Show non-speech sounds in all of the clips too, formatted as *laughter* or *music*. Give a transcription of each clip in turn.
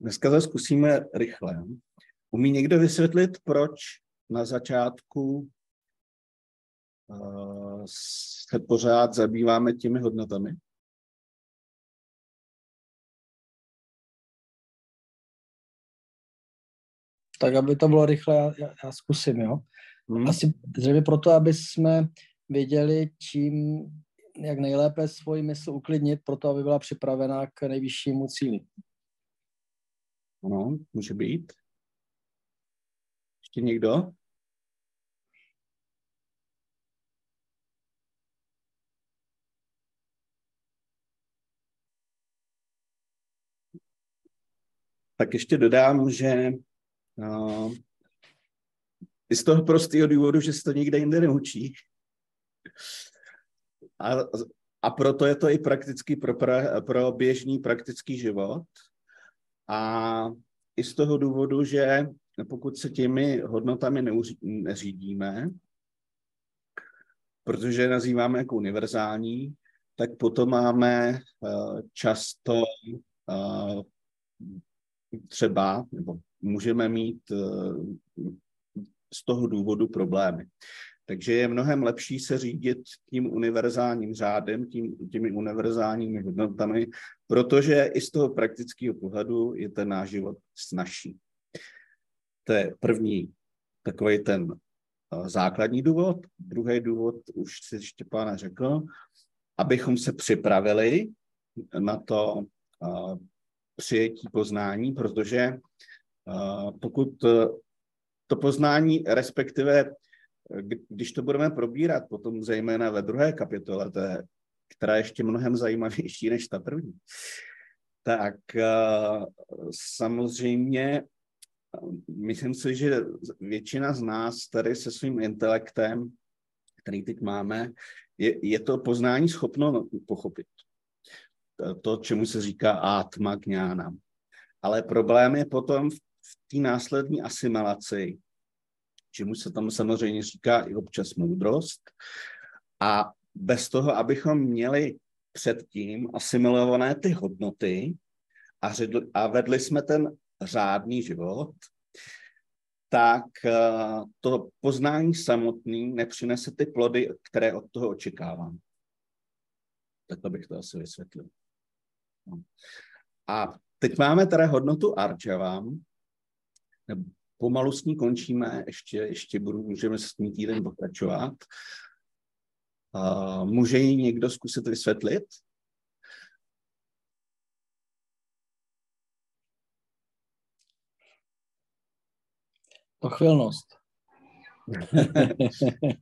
dneska to zkusíme rychle. Umí někdo vysvětlit, proč na začátku uh, se pořád zabýváme těmi hodnotami? Tak aby to bylo rychle, já, já, já zkusím, jo. Hmm. Asi zřejmě proto, aby jsme věděli, čím, jak nejlépe svoji mysl uklidnit, proto aby byla připravená k nejvyššímu cíli. Ano, může být. Ještě někdo? Tak ještě dodám, že uh, i z toho prostého důvodu, že se to nikde jinde neučí. A, a proto je to i prakticky pro, pra, pro běžný praktický život. A i z toho důvodu, že pokud se těmi hodnotami neuří, neřídíme, protože je nazýváme jako univerzální, tak potom máme uh, často uh, třeba, nebo můžeme mít uh, z toho důvodu problémy. Takže je mnohem lepší se řídit tím univerzálním řádem, tím, těmi univerzálními hodnotami, protože i z toho praktického pohledu je ten náš život snažší. To je první takový ten uh, základní důvod. Druhý důvod už si Štěpána řekl, abychom se připravili na to uh, přijetí poznání, protože uh, pokud to poznání, respektive když to budeme probírat potom zejména ve druhé kapitole, to je, která je ještě mnohem zajímavější než ta první, tak uh, samozřejmě myslím si, že většina z nás tady se svým intelektem, který teď máme, je, je to poznání schopno pochopit. To, čemu se říká atma kňána. Ale problém je potom v, v té následní asimilaci, čemu se tam samozřejmě říká i občas moudrost. A bez toho, abychom měli předtím asimilované ty hodnoty a, řekli, a vedli jsme ten řádný život, tak uh, to poznání samotný nepřinese ty plody, které od toho očekávám. Tak to bych to asi vysvětlil. No. A teď máme teda hodnotu nebo pomalu s ní končíme, ještě, ještě budu, můžeme s ní týden pokračovat. Uh, může ji někdo zkusit vysvětlit? Pochvilnost. *laughs*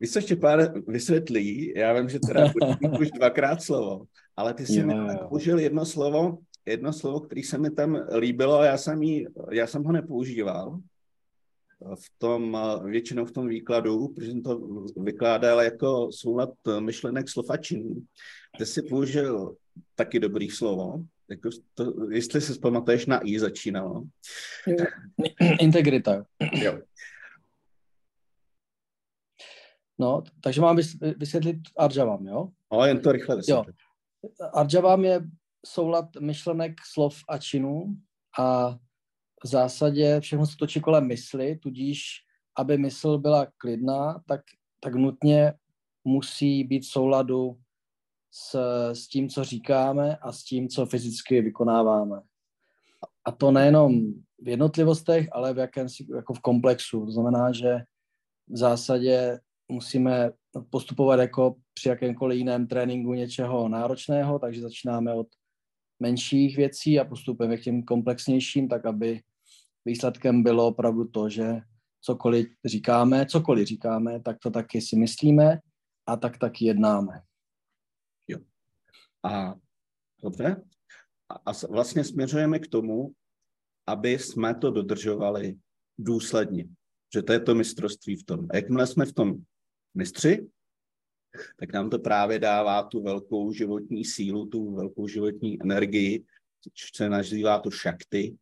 Vy se ještě pár vysvětlí, já vím, že teda *laughs* už dvakrát slovo, ale ty jsi mi použil jedno slovo, jedno slovo, které se mi tam líbilo a já jsem, jí, já jsem ho nepoužíval v tom, většinou v tom výkladu, protože jsem to vykládal jako soulad myšlenek slofačinů. Ty jsi použil taky dobrý slovo, jako to, jestli si pamatuješ na I začínalo. *clears throat* Integrita. Jo. No, takže mám vysvětlit Arjavam, jo? No, jen to rychle vysvětlit. Arjavam je soulad myšlenek, slov a činů a v zásadě všechno se točí kolem mysli, tudíž aby mysl byla klidná, tak, tak nutně musí být v souladu s, s tím, co říkáme a s tím, co fyzicky vykonáváme. A to nejenom v jednotlivostech, ale v jakémsi, jako v komplexu. To znamená, že v zásadě musíme postupovat jako při jakémkoliv jiném tréninku něčeho náročného, takže začínáme od menších věcí a postupujeme k těm komplexnějším, tak aby výsledkem bylo opravdu to, že cokoliv říkáme, cokoliv říkáme, tak to taky si myslíme a tak taky jednáme. Jo. A dobře. A, a vlastně směřujeme k tomu, aby jsme to dodržovali důsledně. Že to je to mistrovství v tom. A jakmile jsme v tom mistři, tak nám to právě dává tu velkou životní sílu, tu velkou životní energii, což se nazývá to šakty.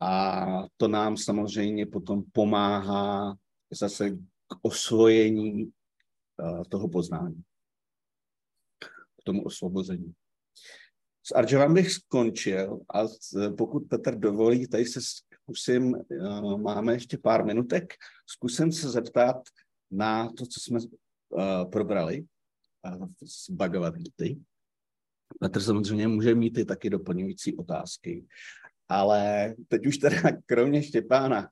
A to nám samozřejmě potom pomáhá zase k osvojení uh, toho poznání, k tomu osvobození. S Arjavem bych skončil a pokud Petr dovolí, tady se zkusím, uh, máme ještě pár minutek, zkusím se zeptat na to, co jsme probrali z Bhagavad Gita. Petr samozřejmě může mít i taky doplňující otázky, ale teď už teda kromě Štěpána,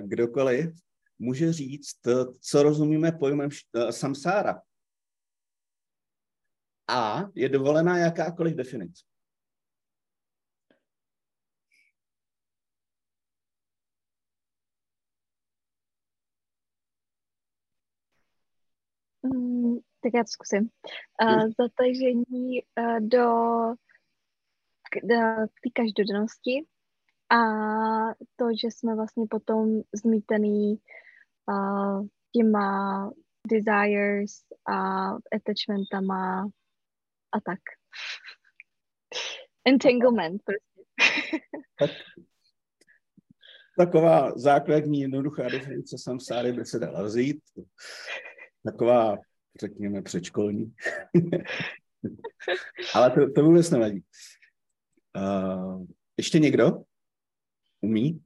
kdokoliv může říct, co rozumíme pojmem samsára. A je dovolená jakákoliv definice. Mm, tak já to zkusím. Uh, zatažení uh, do, do té každodennosti a to, že jsme vlastně potom zmítený uh, těma desires a attachmentama a tak. Entanglement prostě. *laughs* tak, taková základní jednoduchá definice samsáry by se dala vzít. Taková, řekněme, předškolní. *laughs* Ale to, to vůbec nevadí. Uh, ještě někdo umí?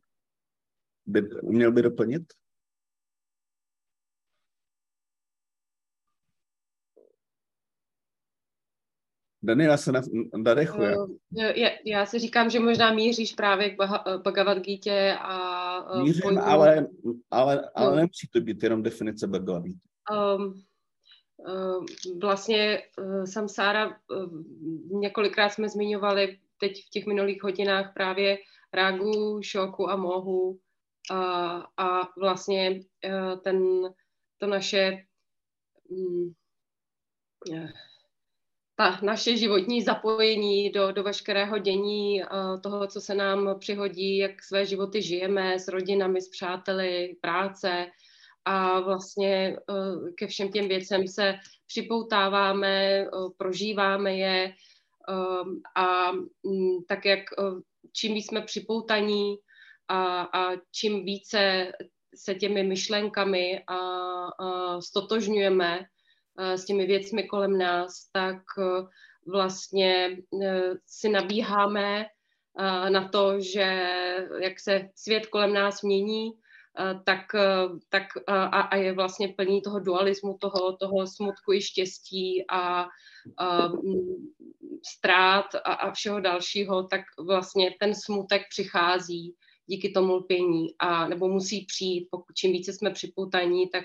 By, uměl by doplnit? Daniela se nadechuje. Uh, já, já si říkám, že možná míříš právě k Bhagavad Gita a... Uh, Mířím, pojmu... ale, ale, ale no. nemusí to být jenom definice Bhagavad Gita. Um, vlastně uh, samsára, uh, několikrát jsme zmiňovali teď v těch minulých hodinách právě rágu, šoku a mohu. A, a vlastně ten, to naše um, ta naše životní zapojení do, do veškerého dění, toho, co se nám přihodí, jak své životy žijeme s rodinami, s přáteli, práce a vlastně e, ke všem těm věcem se připoutáváme, e, prožíváme je e, a tak jak čím jsme připoutaní a, a čím více se těmi myšlenkami a, a stotožňujeme, s těmi věcmi kolem nás, tak vlastně si nabíháme na to, že jak se svět kolem nás mění, tak, tak a, a je vlastně plný toho dualismu, toho, toho smutku i štěstí a, a strát a, a všeho dalšího, tak vlastně ten smutek přichází díky tomu lpění a nebo musí přijít, pokud čím více jsme připoutaní, tak,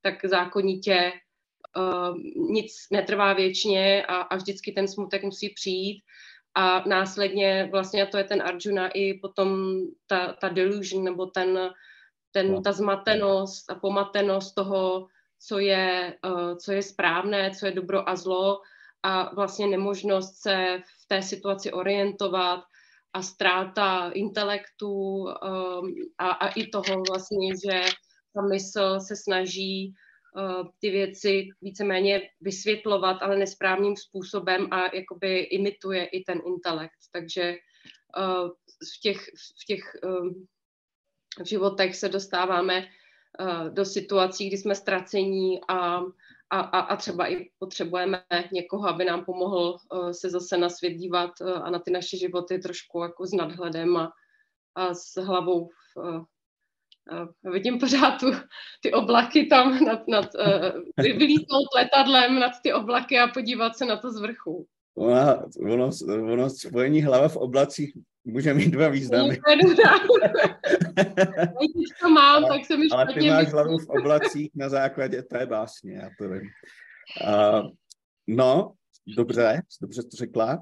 tak zákonitě uh, nic netrvá věčně a, a vždycky ten smutek musí přijít. A následně vlastně to je ten Arjuna i potom ta, ta delusion nebo ten, ten, no. ta zmatenost a pomatenost toho, co je, uh, co je správné, co je dobro a zlo a vlastně nemožnost se v té situaci orientovat a ztráta intelektu um, a, a i toho vlastně, že ta mysl se snaží Eh, ty věci víceméně vysvětlovat, ale nesprávným způsobem a jakoby imituje i ten intelekt. Takže eh, v těch, v těch v životech se dostáváme eh, do situací, kdy jsme ztracení a, a, a třeba i potřebujeme někoho, aby nám pomohl se zase na svět dívat a na ty naše životy trošku jako s nadhledem a, a s hlavou v, vidím pořád tu, ty oblaky tam nad, nad vylítnout letadlem nad ty oblaky a podívat se na to z vrchu. Ona, ono, ono spojení hlava v oblacích může mít dva významy. *laughs* Když to mám, tak se mi Ale ty máš hlavu v oblacích na základě té básně, já to vím. Uh, no, dobře, dobře to řekla.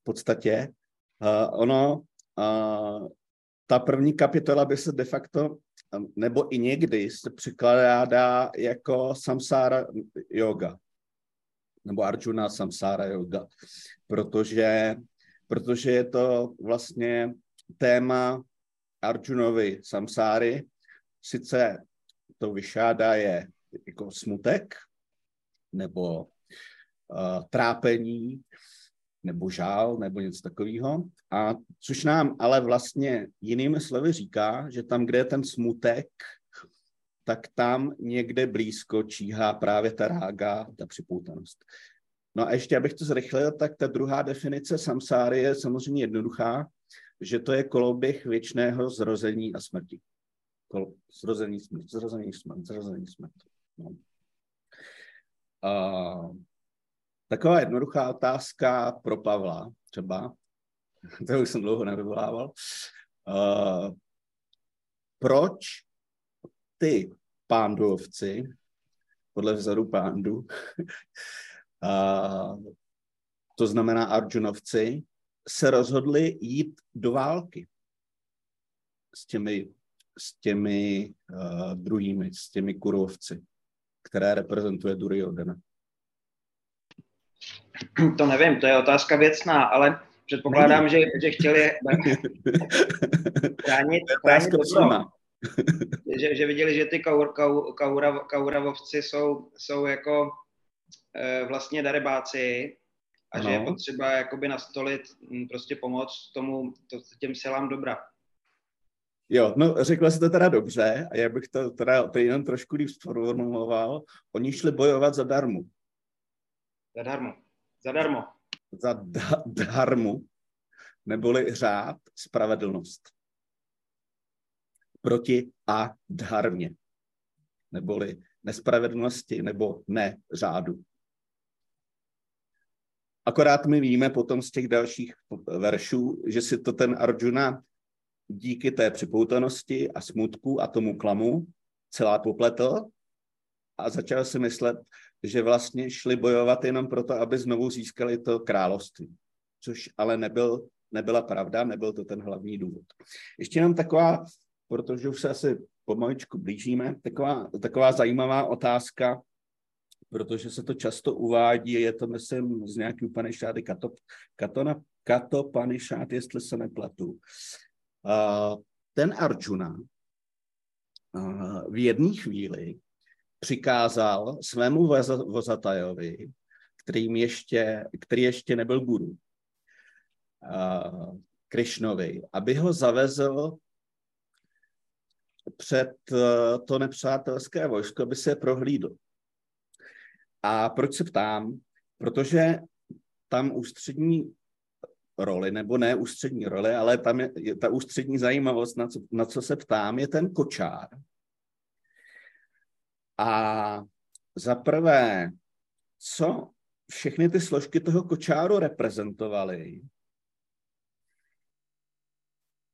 V podstatě uh, ono uh, ta první kapitola by se de facto, nebo i někdy se překládá jako samsára yoga, nebo Arjuna samsára yoga, protože, protože je to vlastně téma Arjunovi samsáry, sice to vyšádá je jako smutek, nebo uh, trápení, nebo žál, nebo něco takového. A což nám ale vlastně jinými slovy říká, že tam, kde je ten smutek, tak tam někde blízko číhá právě ta rága, ta připoutanost. No a ještě, abych to zrychlil, tak ta druhá definice samsáry je samozřejmě jednoduchá, že to je koloběh věčného zrození a smrti. Kol- zrození, smrt, zrození, smrt, zrození, smrt. No. Uh, taková jednoduchá otázka pro Pavla třeba, *laughs* to už jsem dlouho nevyvolával. Uh, proč ty pándovci, podle vzoru pándu, *laughs* uh, to znamená Arjunovci, se rozhodli jít do války s těmi, s těmi uh, druhými, s těmi kurovci, které reprezentuje Duryodhana. *clears throat* To nevím, to je otázka věcná, ale předpokládám, že, že chtěli chránit, chránit dobro. *laughs* že, že viděli, že ty kaur, kaur, kaura, kauravovci jsou, jsou jako e, vlastně darebáci a no. že je potřeba jakoby nastolit m, prostě pomoc tomu, to, těm silám dobra. Jo, no řekla jsi to teda dobře a já bych to teda to jenom trošku líp sformuloval. Oni šli bojovat zadarmo. Zadarmo. Zadarmo. Za da- dharmu, neboli řád, spravedlnost. Proti a dharmě, neboli nespravedlnosti nebo ne řádu. Akorát my víme potom z těch dalších veršů, že si to ten Arjuna díky té připoutanosti a smutku a tomu klamu celá popletl a začal si myslet, že vlastně šli bojovat jenom proto, aby znovu získali to království. Což ale nebyl, nebyla pravda, nebyl to ten hlavní důvod. Ještě jenom taková, protože už se asi pomaličku blížíme, taková, taková zajímavá otázka, protože se to často uvádí, je to, myslím, z nějaký Upanishady, Kato, Katona, Kato Panishad, jestli se nepletu. Uh, ten Arjuna uh, v jedné chvíli přikázal svému vozatajovi, kterým ještě, který ještě nebyl guru, uh, Krišnovi, aby ho zavezl před uh, to nepřátelské vojsko, aby se prohlídl. A proč se ptám? Protože tam ústřední roli, nebo ne ústřední roli, ale tam je, je ta ústřední zajímavost, na co, na co se ptám, je ten kočár. A za prvé, co všechny ty složky toho kočáru reprezentovaly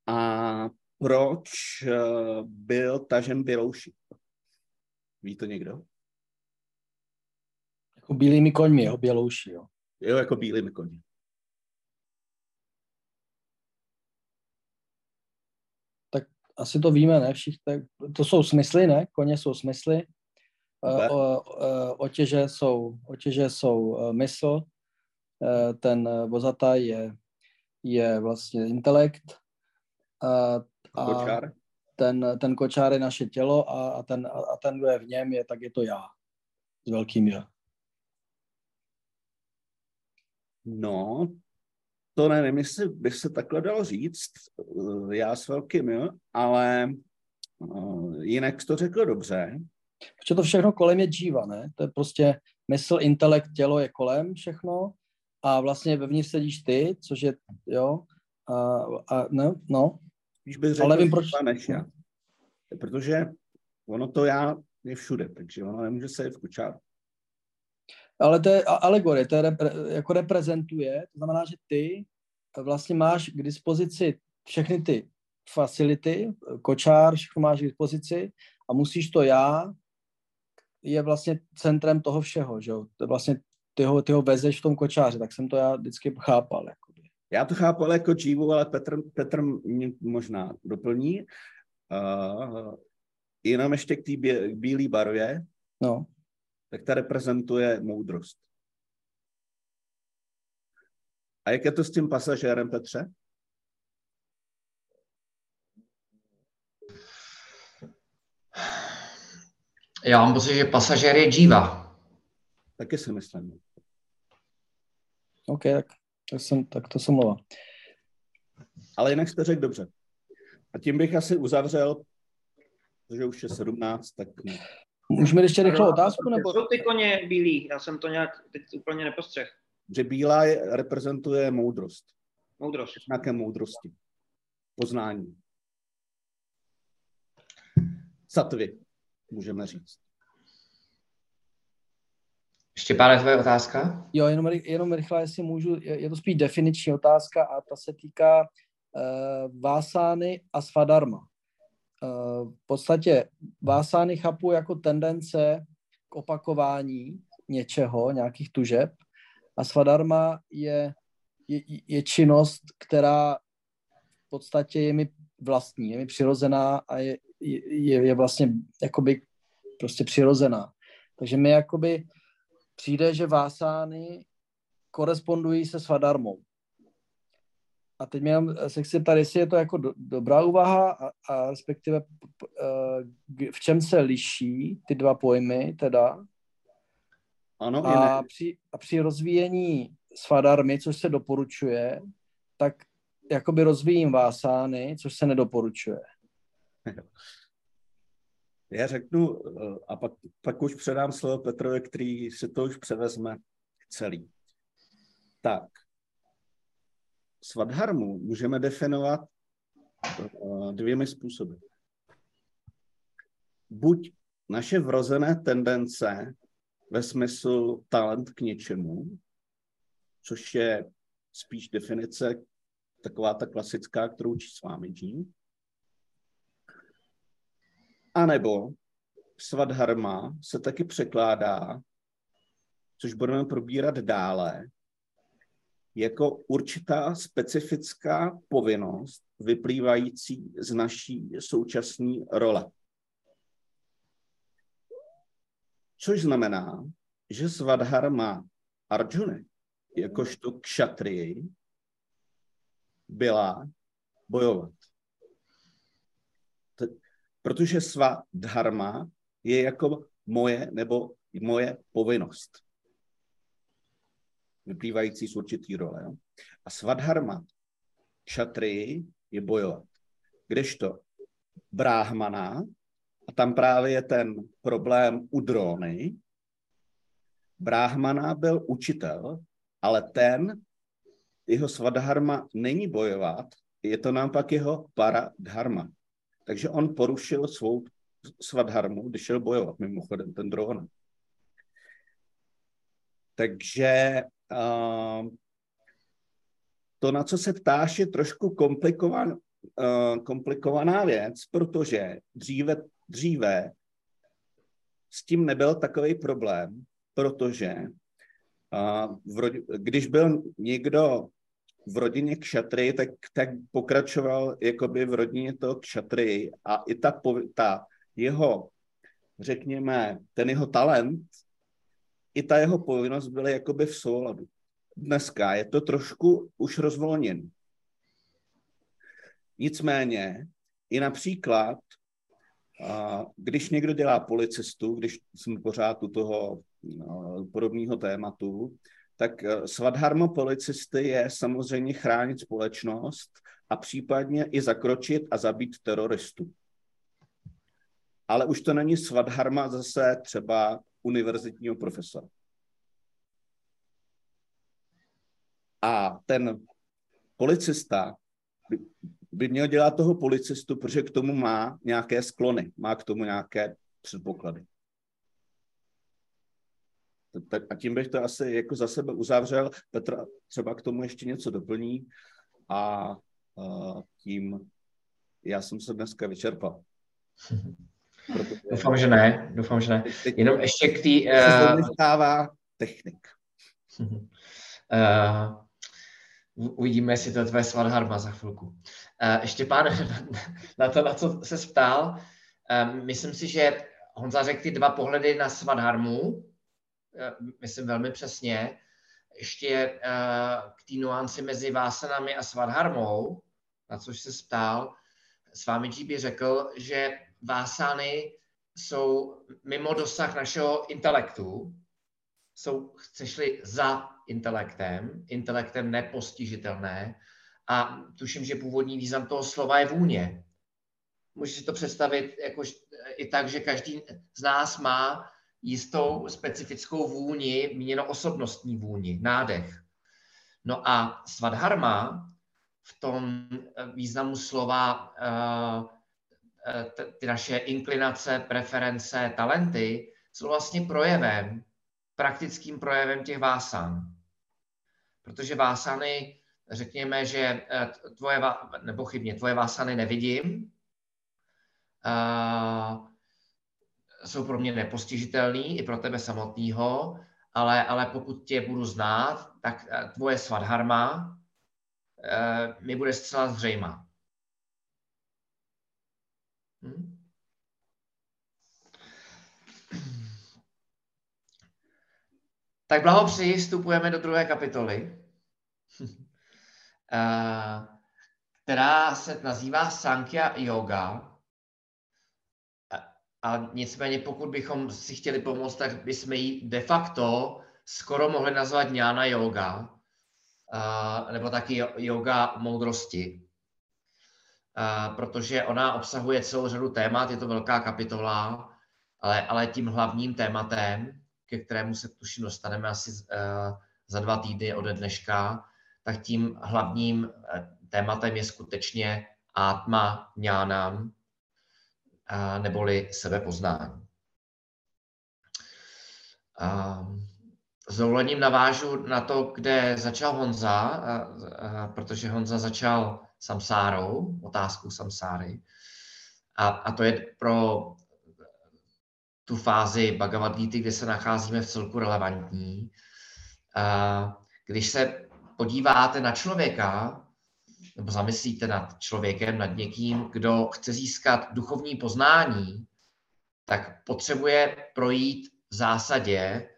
a proč eh, byl tažen bělouší? Ví to někdo? Jako bílými koňmi, jo, bělouší, jo. Jo, jako bílými koňmi. Tak asi to víme, ne? Všichni, tak to jsou smysly, ne? Koně jsou smysly. O, o, otěže jsou, otěže jsou mysl, ten vozata je, je vlastně intelekt a, a Kočár? ten, ten kočár je naše tělo a, a, ten, a ten, kdo je v něm, je, tak je to já. S velkým já. No, to nevím, jestli by se takhle dalo říct, já s velkým, jo, ale uh, jinak to řekl dobře. Protože to všechno kolem je džíva, ne? To je prostě mysl, intelekt, tělo je kolem všechno a vlastně vevnitř sedíš ty, což je, jo, a, a ne, no. Spíš bych řekl, Ale nevím, proč. než já. Protože ono to já je všude, takže ono nemůže se v kučáru. Ale to je alegorie, to je repre, jako reprezentuje, to znamená, že ty vlastně máš k dispozici všechny ty facility, kočár, všechno máš k dispozici a musíš to já, je vlastně centrem toho všeho, že jo? To je vlastně ty ho, ty ho vezeš v tom kočáři, tak jsem to já vždycky chápal. Jakoby. Já to chápu ale jako dživu, ale Petr, Petr mě možná doplní. Uh, jenom ještě k té bílé barvě. No. Tak ta reprezentuje moudrost. A jak je to s tím pasažérem, Petře? Já mám pocit, že pasažér je dživa. Taky si myslím. OK, tak, tak, jsem, tak to jsem mluvil. Ale jinak jste řekl dobře. A tím bych asi uzavřel, protože už je 17, tak... Můžeme ještě rychlou otázku? Nebo... Jsou ty koně bílí? Já jsem to nějak teď úplně nepostřeh. Že bílá je, reprezentuje moudrost. Moudrost. Nějaké moudrosti. Poznání. Satvy, můžeme říct. Štěpáne, tvoje otázka? Jo, jenom, jenom rychle, jestli můžu, je, je to spíš definiční otázka a ta se týká uh, Vásány a Svadarma. Uh, v podstatě Vásány chápu jako tendence k opakování něčeho, nějakých tužeb a Svadarma je, je, je činnost, která v podstatě je mi vlastní, je mi přirozená a je, je, je vlastně jakoby prostě přirozená. Takže mi jakoby přijde, že vásány korespondují se svadarmou. A teď mě se chci ptát, jestli je to jako do, dobrá úvaha a, a respektive uh, v čem se liší ty dva pojmy teda. Ano, a, při, a při rozvíjení svadarmy, což se doporučuje, tak jakoby rozvíjím vásány, což se nedoporučuje. *laughs* Já řeknu, eh, a pak, pak už předám slovo Petrovi, který si to už převezme celý. Tak, svadharmu můžeme definovat eh, dvěmi způsoby. Buď naše vrozené tendence ve smyslu talent k něčemu, což je spíš definice taková ta klasická, kterou učí s vámi Jean, a nebo svadharma se taky překládá, což budeme probírat dále, jako určitá specifická povinnost vyplývající z naší současné role. Což znamená, že svadharma Arjuny, jakožto kšatrii, byla bojovat protože svá dharma je jako moje nebo moje povinnost. Vyplývající z určitý role. Jo? A svadharma šatry je bojovat. Kdežto bráhmana, a tam právě je ten problém u dróny, bráhmana byl učitel, ale ten, jeho svadharma není bojovat, je to naopak jeho paradharma. Takže on porušil svou svadharmu, když šel bojovat, mimochodem, ten dron. Takže uh, to, na co se ptáš, je trošku komplikovan, uh, komplikovaná věc, protože dříve, dříve s tím nebyl takový problém, protože uh, v když byl někdo v rodině kšatry, tak, tak pokračoval jakoby v rodině toho kšatry a i ta, ta jeho, řekněme, ten jeho talent, i ta jeho povinnost byly jakoby v souladu. Dneska je to trošku už rozvolněn. Nicméně, i například, když někdo dělá policistu, když jsme pořád u toho no, podobného tématu, tak eh, svadharma policisty je samozřejmě chránit společnost a případně i zakročit a zabít teroristu. Ale už to není svadharma zase třeba univerzitního profesora. A ten policista by, by měl dělat toho policistu, protože k tomu má nějaké sklony, má k tomu nějaké předpoklady. Tak a tím bych to asi jako za sebe uzavřel. Petr třeba k tomu ještě něco doplní a, a tím já jsem se dneska vyčerpal. *laughs* Protože... Doufám, že ne. Doufám, že ne. Jenom ještě k té... Uh... stává technik. *laughs* Uh, Uvidíme, jestli to je tvoje svadharma za chvilku. Uh, ještě pán, *laughs* na to, na co se ptal, um, myslím si, že Honza řekl ty dva pohledy na svadharmu, myslím velmi přesně, ještě uh, k té nuanci mezi vásanami a svadharmou, na což se ptal, s vámi by řekl, že vásany jsou mimo dosah našeho intelektu, jsou, chceš-li, za intelektem, intelektem nepostižitelné a tuším, že původní význam toho slova je vůně. Můžeš si to představit jako i tak, že každý z nás má jistou specifickou vůni, míněno osobnostní vůni, nádech. No a svadharma v tom významu slova uh, ty naše inklinace, preference, talenty jsou vlastně projevem, praktickým projevem těch vásan. Protože vásany, řekněme, že eh, tvoje, nebo chybně, tvoje vásany nevidím, jsou pro mě nepostižitelný i pro tebe samotného, ale, ale pokud tě budu znát, tak eh, tvoje svadharma eh, mi bude zcela zřejmá. Hmm? Tak blahopřeji, vstupujeme do druhé kapitoly, *laughs* eh, která se nazývá Sankhya Yoga. A nicméně, pokud bychom si chtěli pomoct, tak bychom ji de facto skoro mohli nazvat Jnana Yoga, nebo taky yoga moudrosti. Protože ona obsahuje celou řadu témat, je to velká kapitola, ale, ale tím hlavním tématem, ke kterému se tuším dostaneme asi uh, za dva týdny ode dneška, tak tím hlavním eh, tématem je skutečně Atma Jnánam, uh, neboli sebepoznání. Uh, s dovolením navážu na to, kde začal Honza, protože Honza začal samsárou, otázkou samsáry. A, a to je pro tu fázi Bhagavad Gita, kde se nacházíme v celku relevantní. A když se podíváte na člověka, nebo zamyslíte nad člověkem, nad někým, kdo chce získat duchovní poznání, tak potřebuje projít v zásadě,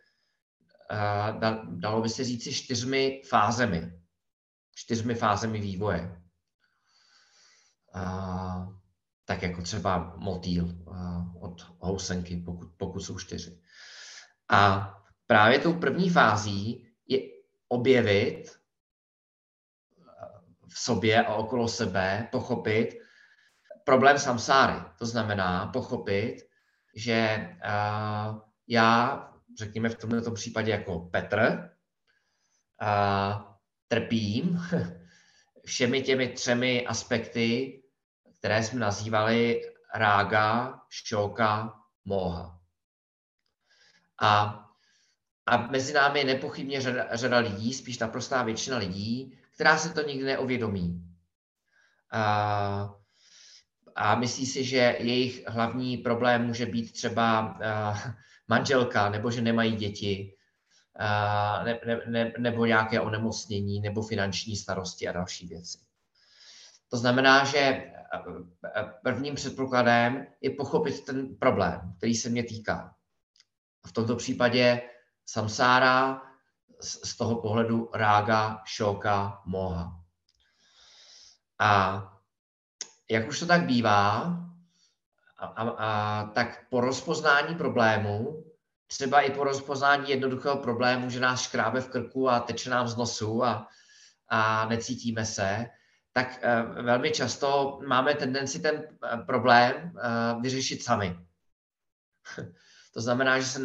dalo by se říci, čtyřmi fázemi. Čtyřmi fázemi vývoje tak jako třeba motýl od housenky, pokud, pokud jsou čtyři. A právě tou první fází je objevit v sobě a okolo sebe, pochopit problém samsáry. To znamená pochopit, že já, řekněme v tomto případě jako Petr, trpím *laughs* všemi těmi třemi aspekty které jsme nazývali rága, šoka, moha. A, a mezi námi je nepochybně řada, řada lidí, spíš naprostá většina lidí, která se to nikdy neuvědomí. A, a myslí si, že jejich hlavní problém může být třeba manželka, nebo že nemají děti, ne, ne, ne, nebo nějaké onemocnění, nebo finanční starosti a další věci. To znamená, že prvním předpokladem je pochopit ten problém, který se mě týká. V tomto případě samsára z toho pohledu rága, šoka, moha. A jak už to tak bývá, a, a, a, tak po rozpoznání problému, třeba i po rozpoznání jednoduchého problému, že nás škrábe v krku a teče nám z nosu a, a necítíme se, tak eh, velmi často máme tendenci ten eh, problém eh, vyřešit sami. *laughs* To znamená, že se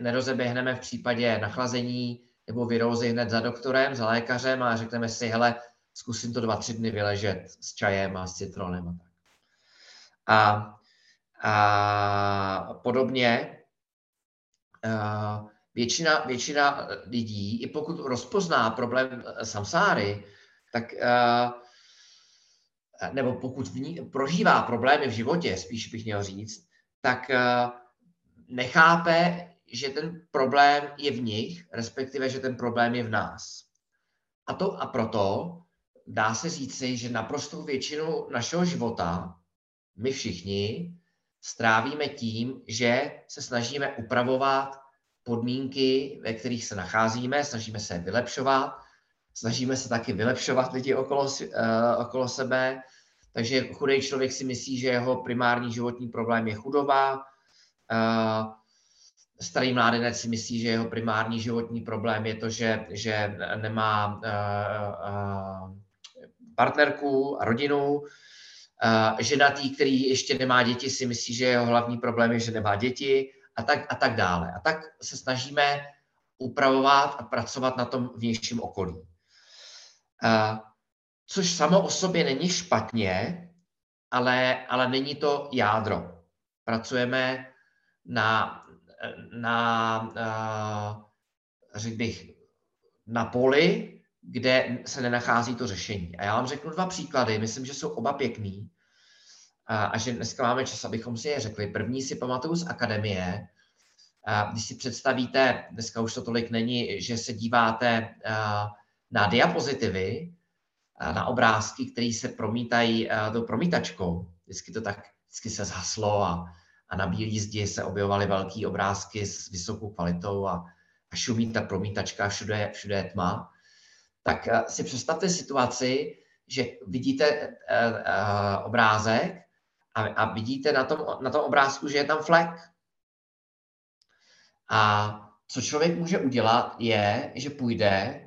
nerozeběhneme v případě nachlazení nebo virózy hned za doktorem, za lékařem a řekneme si, hele, zkusím to dva, tři dny vyležet s čajem a s citronem a tak. A, a podobně a většina, většina lidí, i pokud rozpozná problém samsáry, tak a, nebo pokud v ní prožívá problémy v životě, spíš bych měl říct, tak eh, nechápe, že ten problém je v nich, respektive, že ten problém je v nás. A, to, a proto dá se říci, že naprostou většinu našeho života my všichni strávíme tím, že se snažíme upravovat podmínky, ve kterých se nacházíme, snažíme se vylepšovat, snažíme se taky vylepšovat lidi okolo, uh, okolo sebe, takže chudý člověk si myslí, že jeho primární životní problém je chudoba, uh, starý mládenec si myslí, že jeho primární životní problém je to, že, že nemá uh, uh, partnerku a rodinu. Uh, ženatý, který ještě nemá děti, si myslí, že jeho hlavní problém je, že nemá děti a tak, a tak dále. A tak se snažíme upravovat a pracovat na tom vnějším okolí. Uh, což samo o sobě není špatně, ale, ale není to jádro. Pracujeme na, na uh, řekl bych, na poli, kde se nenachází to řešení. A já vám řeknu dva příklady, myslím, že jsou oba pěkný a, a že dneska máme čas, abychom si je řekli. První si pamatuju z akademie, a když si představíte, dneska už to tolik není, že se díváte na diapozitivy, na obrázky, které se promítají do promítačkou. Vždycky to tak, vždycky se zhaslo a, a na bílý zdi se objevovaly velké obrázky s vysokou kvalitou a, a šumí ta promítačka, všude, všude je tma tak eh, si představte situaci, že vidíte uh, uh, obrázek a, a vidíte na tom, na tom obrázku, že je tam flek. A co člověk může udělat, je, že půjde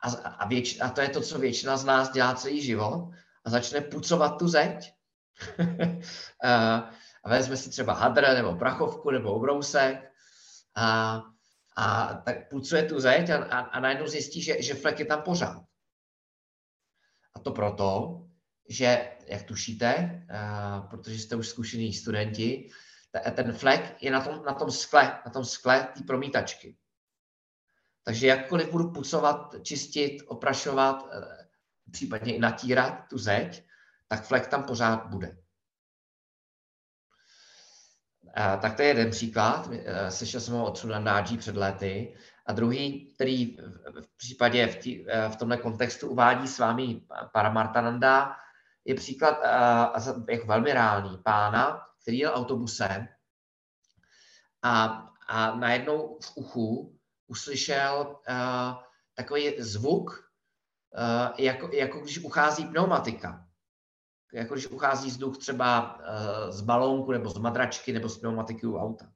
a, a, věč, a to je to, co většina z nás dělá celý život a začne pucovat tu zeď. *laughs* vezme si třeba hadr nebo prachovku nebo obrousek a a tak pucuje tu zeď a, a, a najednou zjistí, že, že flek je tam pořád. A to proto, že, jak tušíte, uh, protože jste už zkušení studenti, ten flek je na tom, na tom skle, na tom skle té promítačky. Takže jakkoliv budu pucovat, čistit, oprašovat, uh, případně i natírat tu zeď, tak flek tam pořád bude. Tak to je jeden příklad. Eh, slyšel jsem ho od Sunandáji před lety. A druhý, který v případě v, tí, eh, v tomhle kontextu uvádí s vámi Paramartananda, je příklad jako velmi reálný pána, který jel autobusem a, a najednou v uchu uslyšel takový zvuk, jako, jako když uchází pneumatika jako když uchází vzduch třeba eh, z balónku nebo z madračky nebo z pneumatiky u auta.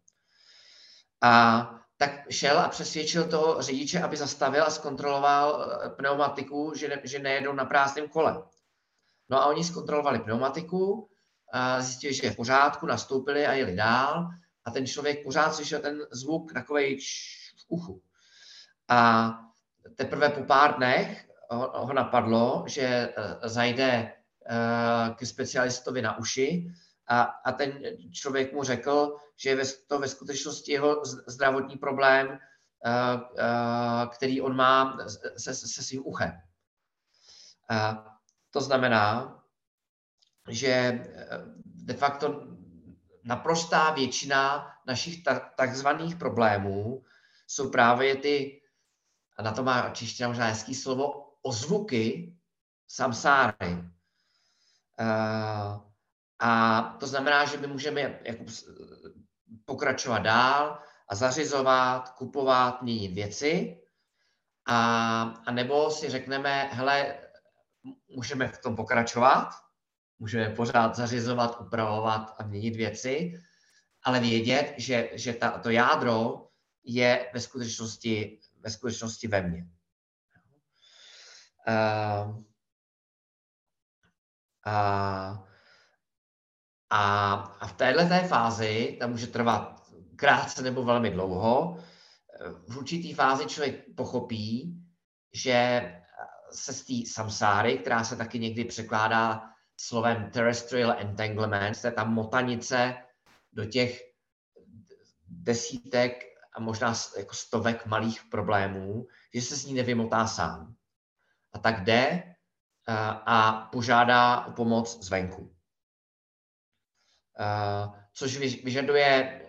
A tak šel a přesvědčil toho řidiče, aby zastavil a zkontroloval eh, pneumatiku, že, ne, že nejedou na prázdném kole. No a oni zkontrolovali pneumatiku, zjistili, že je v pořádku, nastoupili a jeli dál a ten člověk pořád slyšel ten zvuk takovej v uchu. A teprve po pár dnech ho, ho napadlo, že eh, zajde k specialistovi na uši a, a ten člověk mu řekl, že je to ve skutečnosti jeho zdravotní problém, eh, eh, který on má se, se svým uchem. To znamená, že de facto naprostá většina našich takzvaných problémů jsou právě ty, a na to má čeština možná hezký slovo, ozvuky samsáry. Eh, a to znamená, že my můžeme jako pokračovat dál a zařizovat, kupovat, měnit věci. A, a nebo si řekneme, hele, můžeme v tom pokračovat, můžeme pořád zařizovat, upravovat a měnit věci, ale vědět, že, že ta, to jádro je ve skutečnosti, ve skutečnosti ve mně. Uh, a, a, a v téhle té fázi, ta může trvat krátce nebo velmi dlouho, v určitý fázi člověk pochopí, že se z té samsáry, která se taky někdy překládá slovem terrestrial entanglement, je ta motanice do těch desítek a možná jako stovek malých problémů, že se s ní nevymotá sám. A tak jde a požádá o pomoc zvenku. Což vyžaduje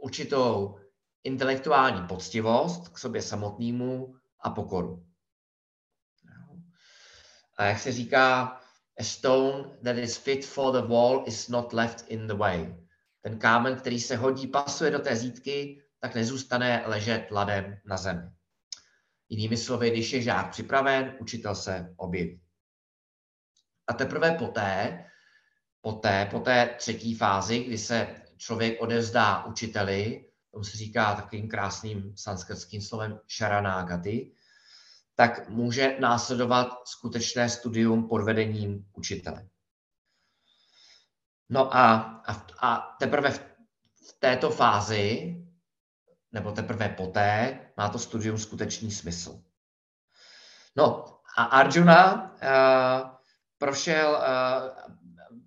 určitou intelektuální poctivost k sobě samotnému a pokoru. A jak se říká, a stone that is fit for the wall is not left in the way. Ten kámen, který se hodí, pasuje do té zítky, tak nezůstane ležet ladem na zemi. Jinými slovy, když je žák připraven, učitel se objeví. A teprve poté, poté, po té třetí fázi, kdy se člověk odevzdá učiteli, tomu se říká takovým krásným sanskrtským slovem šaranágaty, tak může následovat skutečné studium pod vedením učitele. No a, a, a teprve v, v této fázi, nebo teprve poté, má to studium skutečný smysl. No a Arjuna uh, prošel uh,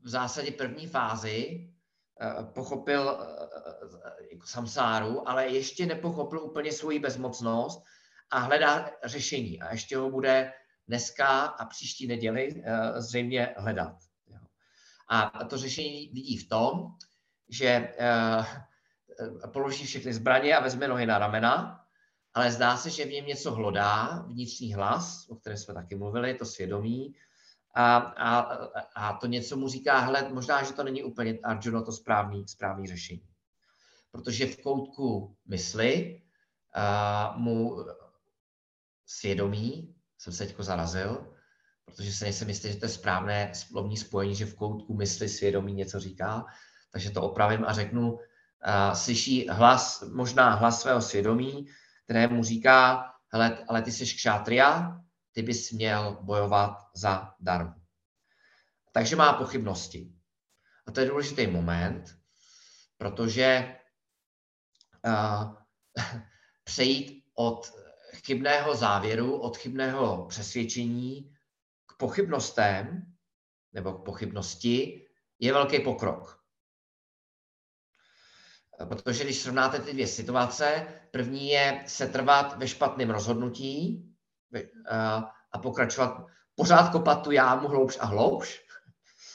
v zásadě první fázi, uh, pochopil uh, samsáru, ale ještě nepochopil úplně svoji bezmocnost a hledá řešení. A ještě ho bude dneska a příští neděli zřejmě hledat. A to řešení vidí v tom, že položí všechny zbraně a vezme nohy na ramena, ale zdá se, že v něm něco hlodá, vnitřní hlas, o kterém jsme taky mluvili, to svědomí, a, a, a to něco mu říká, hele, možná, že to není úplně Arjuna to správný, správný řešení. Protože v koutku mysli uh, mu svědomí, jsem se teďko zarazil, protože se nejsem jistý, že to je správné slovní spojení, že v koutku mysli svědomí něco říká, takže to opravím a řeknu, uh, slyší hlas, možná hlas svého svědomí, které mu říká, hele, ale ty jsi kšátria, ty bys měl bojovat za darmu. Takže má pochybnosti. A to je důležitý moment, protože uh, *laughs* přejít od chybného závěru, od chybného přesvědčení k pochybnostem nebo k pochybnosti je velký pokrok. Protože když srovnáte ty dvě situace, první je setrvat ve špatném rozhodnutí a pokračovat, pořád kopat tu jámu hloubš a hloubš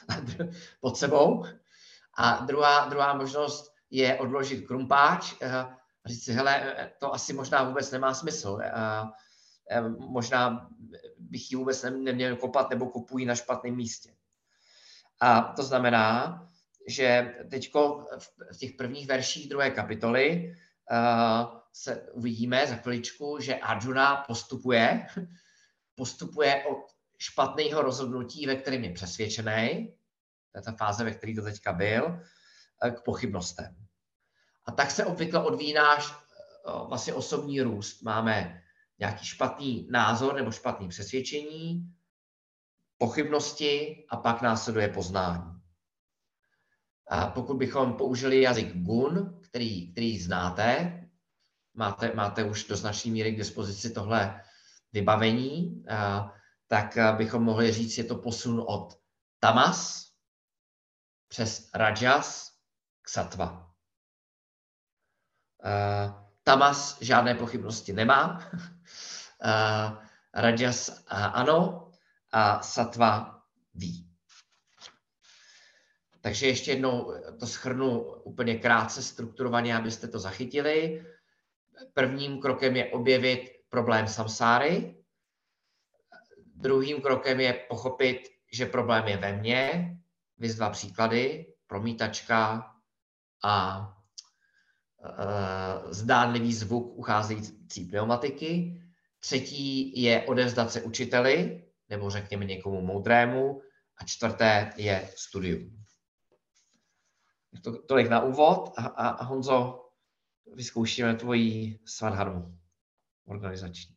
*laughs* pod sebou. A druhá, druhá možnost je odložit krumpáč a říct si, hele, to asi možná vůbec nemá smysl. A, možná bych ji vůbec neměl kopat nebo kopují na špatném místě. A to znamená, že teď v těch prvních verších druhé kapitoly se uvidíme za chviličku, že Arjuna postupuje, *laughs* postupuje od špatného rozhodnutí, ve kterém je přesvědčený, to je ta fáze, ve které to teďka byl, eh, k pochybnostem. A tak se obvykle odvíjí náš eh, vlastně osobní růst. Máme nějaký špatný názor nebo špatný přesvědčení, pochybnosti a pak následuje poznání. A pokud bychom použili jazyk gun, který, který znáte, máte, máte už do značné míry k dispozici tohle vybavení, tak bychom mohli říct, je to posun od tamas přes rajas k satva. Tamas žádné pochybnosti nemá, *laughs* rajas ano a satva ví. Takže ještě jednou to schrnu úplně krátce strukturovaně, abyste to zachytili. Prvním krokem je objevit problém samsáry. Druhým krokem je pochopit, že problém je ve mně. Vys dva příklady, promítačka a e, zdánlivý zvuk ucházející pneumatiky. Třetí je odevzdat se učiteli, nebo řekněme někomu moudrému. A čtvrté je studium. To, tolik na úvod a, a, a Honzo, vyzkoušíme tvoji svadharmu organizační.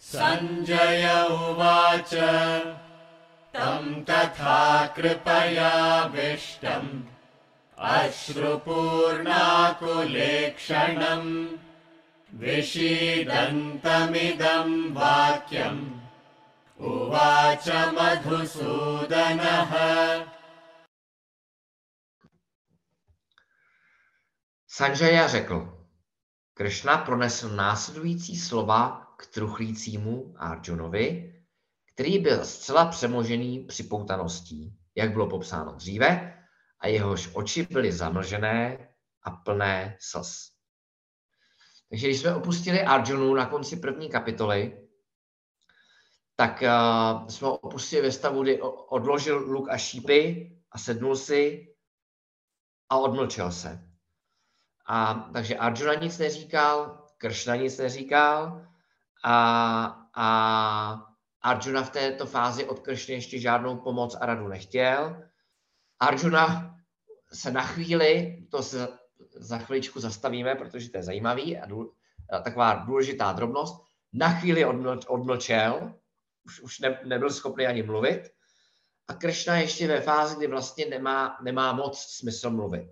Sanjay उवाच तं तथा कृपयाविष्टम् अश्रुपूर्णाकुलेक्षणम् विषीदन्तमिदं वाक्यम् उवाच मधुसूदनः Sanjaya řekl, Krishna pronesl následující slova k truchlícímu Arjunovi, který byl zcela přemožený připoutaností, jak bylo popsáno dříve, a jehož oči byly zamlžené a plné slz. Takže když jsme opustili Arjunu na konci první kapitoly, tak uh, jsme ho opustili ve stavu, kdy odložil luk a šípy a sednul si a odmlčel se. A takže Arjuna nic neříkal, Kršna nic neříkal a, a Arjuna v této fázi od Kršny ještě žádnou pomoc a radu nechtěl. Arjuna se na chvíli, to se za chviličku zastavíme, protože to je zajímavý a, důl, taková důležitá drobnost, na chvíli odml, odmlčel, už, už ne, nebyl schopný ani mluvit a Kršna ještě ve fázi, kdy vlastně nemá, nemá moc smysl mluvit.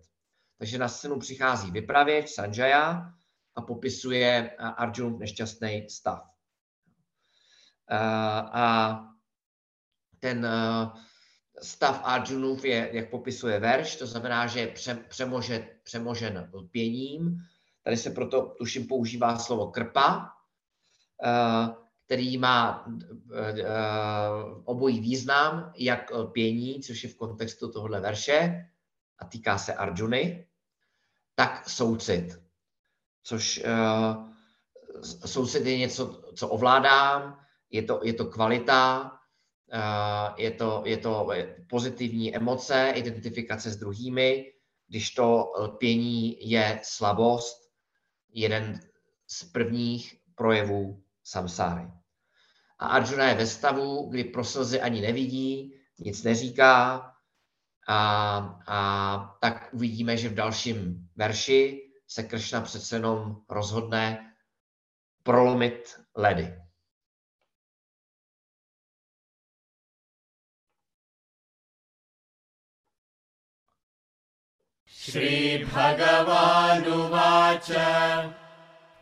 Takže na scénu přichází vypravěč Sanjaya a popisuje Arjun nešťastný stav. A ten stav Arjunův je, jak popisuje verš, to znamená, že je přemožen, přemožen lpěním. Tady se proto, tuším, používá slovo krpa, který má obojí význam, jak lpění, což je v kontextu tohohle verše, a týká se Arjuny, tak soucit, což soucit je něco, co ovládám, je to, je to kvalita, je to, je to pozitivní emoce, identifikace s druhými, když to lpění je slabost, jeden z prvních projevů samsáry. A Arjuna je ve stavu, kdy pro slzy ani nevidí, nic neříká, a, a tak uvidíme, že v dalším verši se Kršna přece jenom rozhodne prolomit ledy. श्रीभगवानुवाच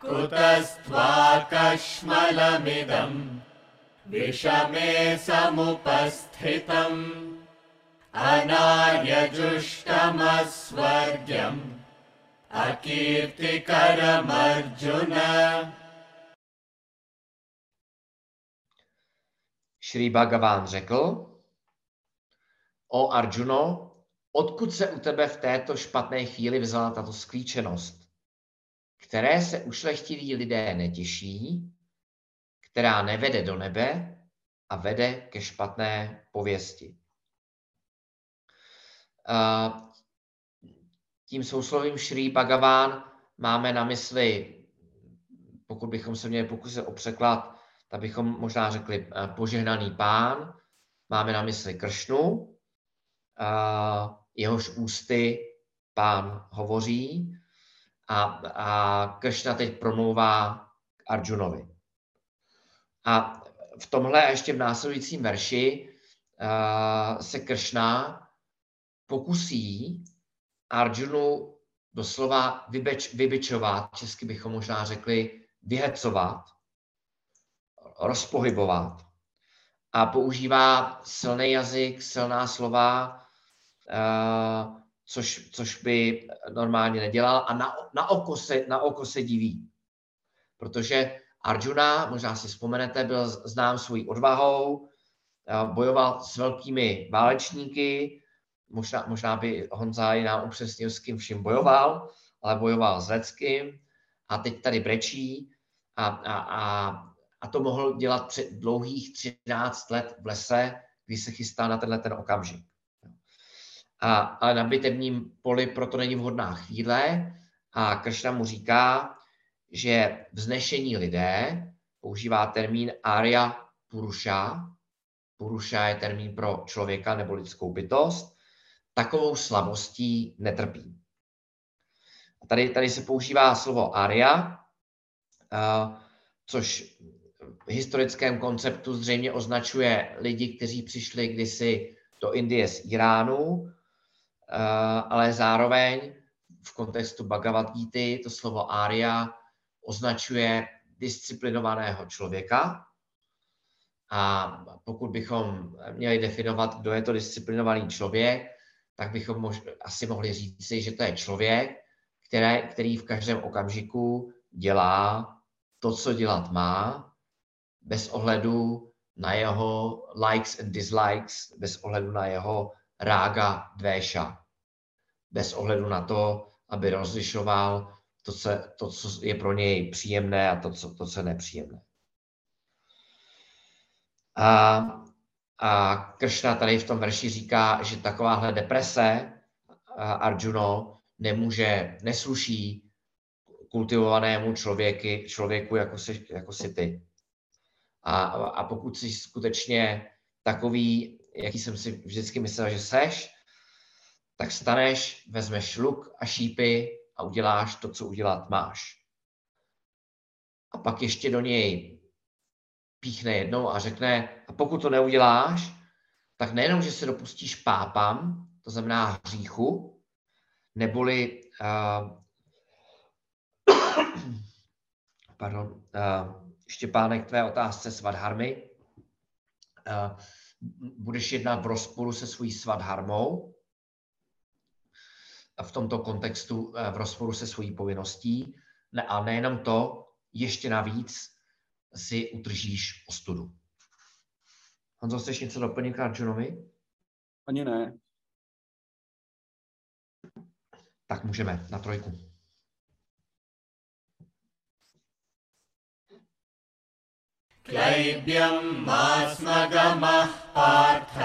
कुतस्त्वाकश्मलमिदम् विषमे समुपस्थितम् अनार्यजुष्टमस्वर्ग्यम् अकीर्तिकरमर्जुन Šrý Bhagavan řekl, o Arjuno, Odkud se u tebe v této špatné chvíli vzala tato sklíčenost, které se ušlechtilí lidé netěší, která nevede do nebe a vede ke špatné pověsti. Tím souslovím Šrý Bhagavan máme na mysli, pokud bychom se měli pokusit o překlad, tak bychom možná řekli požehnaný pán, máme na mysli Kršnu, jehož ústy pán hovoří. A, a Kršna teď promlouvá k Arjunovi. A v tomhle ještě v následujícím verši uh, se Kršna pokusí Arjunu doslova vybeč, vybičovat, česky bychom možná řekli vyhecovat, rozpohybovat. A používá silný jazyk, silná slova, Uh, což, což by normálně nedělal a na, na, oko se, na oko se diví. Protože Arjuna, možná si vzpomenete, byl znám svojí odvahou, uh, bojoval s velkými válečníky, možná, možná by Honza i nám upřesnil, s kým vším bojoval, ale bojoval s Leckým a teď tady brečí a, a, a, a to mohl dělat před dlouhých 13 let v lese, kdy se chystá na tenhle ten okamžik a, ale na bitevním poli proto není vhodná chvíle a Kršna mu říká, že vznešení lidé používá termín Arya Purusha. Purusha je termín pro člověka nebo lidskou bytost. Takovou slabostí netrpí. A tady, tady se používá slovo Arya, což v historickém konceptu zřejmě označuje lidi, kteří přišli kdysi do Indie z Iránu ale zároveň v kontextu Bhagavad Gita to slovo Arya označuje disciplinovaného člověka. A pokud bychom měli definovat, kdo je to disciplinovaný člověk, tak bychom mož, asi mohli říci, že to je člověk, které, který v každém okamžiku dělá to, co dělat má, bez ohledu na jeho likes and dislikes, bez ohledu na jeho rága dvéša bez ohledu na to, aby rozlišoval to, co, to, co je pro něj příjemné a to, co, to, co je nepříjemné. A, a Kršna tady v tom verši říká, že takováhle deprese Arjuno nemůže, nesluší kultivovanému člověky, člověku, jako si, jako si ty. A, a pokud jsi skutečně takový, jaký jsem si vždycky myslel, že seš, tak staneš, vezmeš luk a šípy a uděláš to, co udělat máš. A pak ještě do něj píchne jednou a řekne, a pokud to neuděláš, tak nejenom, že se dopustíš pápam, to znamená hříchu, neboli uh, *coughs* pardon, uh, Štěpánek, tvé otázce svadharmy. Uh, budeš jednat v rozporu se svojí svadharmou, v tomto kontextu v rozporu se svojí povinností. Ne, a nejenom to, ještě navíc si utržíš ostudu. Honzo, chceš něco doplnit k Arjunovi? Ani ne. Tak můžeme na trojku. क्लैब्यं मास्मगमः पार्थ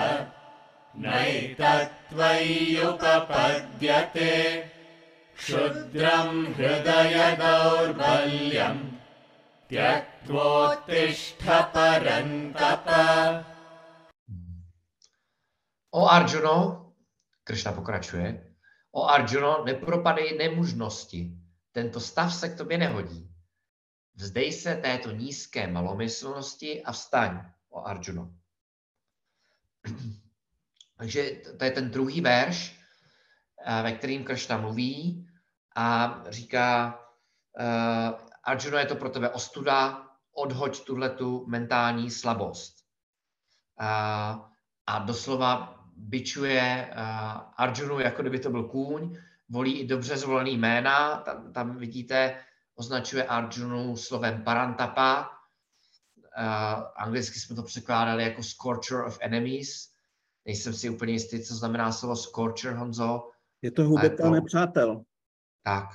नैतत्त्वय्युपपद्यते क्षुद्रं हृदयदौर्बल्यं त्यक्त्वोत्तिष्ठ परन्तप O Arjuno, Krishna pokračuje, o Arjuno, nepropadej nemužnosti. Tento stav se k tobě nehodí. Vzdej se této nízké malomyslnosti a vstaň, o Arjuno. *clears throat* Takže to je ten druhý verš, eh, ve kterým Kršna mluví a říká, uh, Arjuno, je to pro tebe ostuda, odhoď tuhle tu mentální slabost. Uh, a doslova bičuje uh, Arjunu, jako kdyby to byl kůň, volí i dobře zvolený jména, tam, tam vidíte, označuje Arjunu slovem parantapa. Uh, anglicky jsme to překládali jako scorcher of enemies. Nejsem si úplně jistý, co znamená slovo scorcher, Honzo. Je to hubetel to... nepřátel. Tak.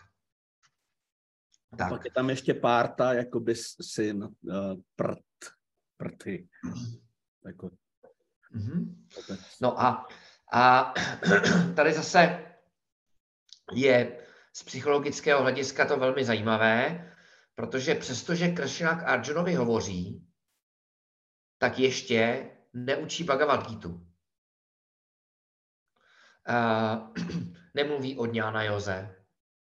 tak. Pak je tam ještě párta, jakoby syn uh, prd, prty. *clears throat* Jako... Mm-hmm. No a, a *clears throat* tady zase je z psychologického hlediska to velmi zajímavé, protože přestože Krishna k Arjunovi hovoří, tak ještě neučí Bhagavad Gita. Uh, *clears throat* nemluví o Dňána Joze,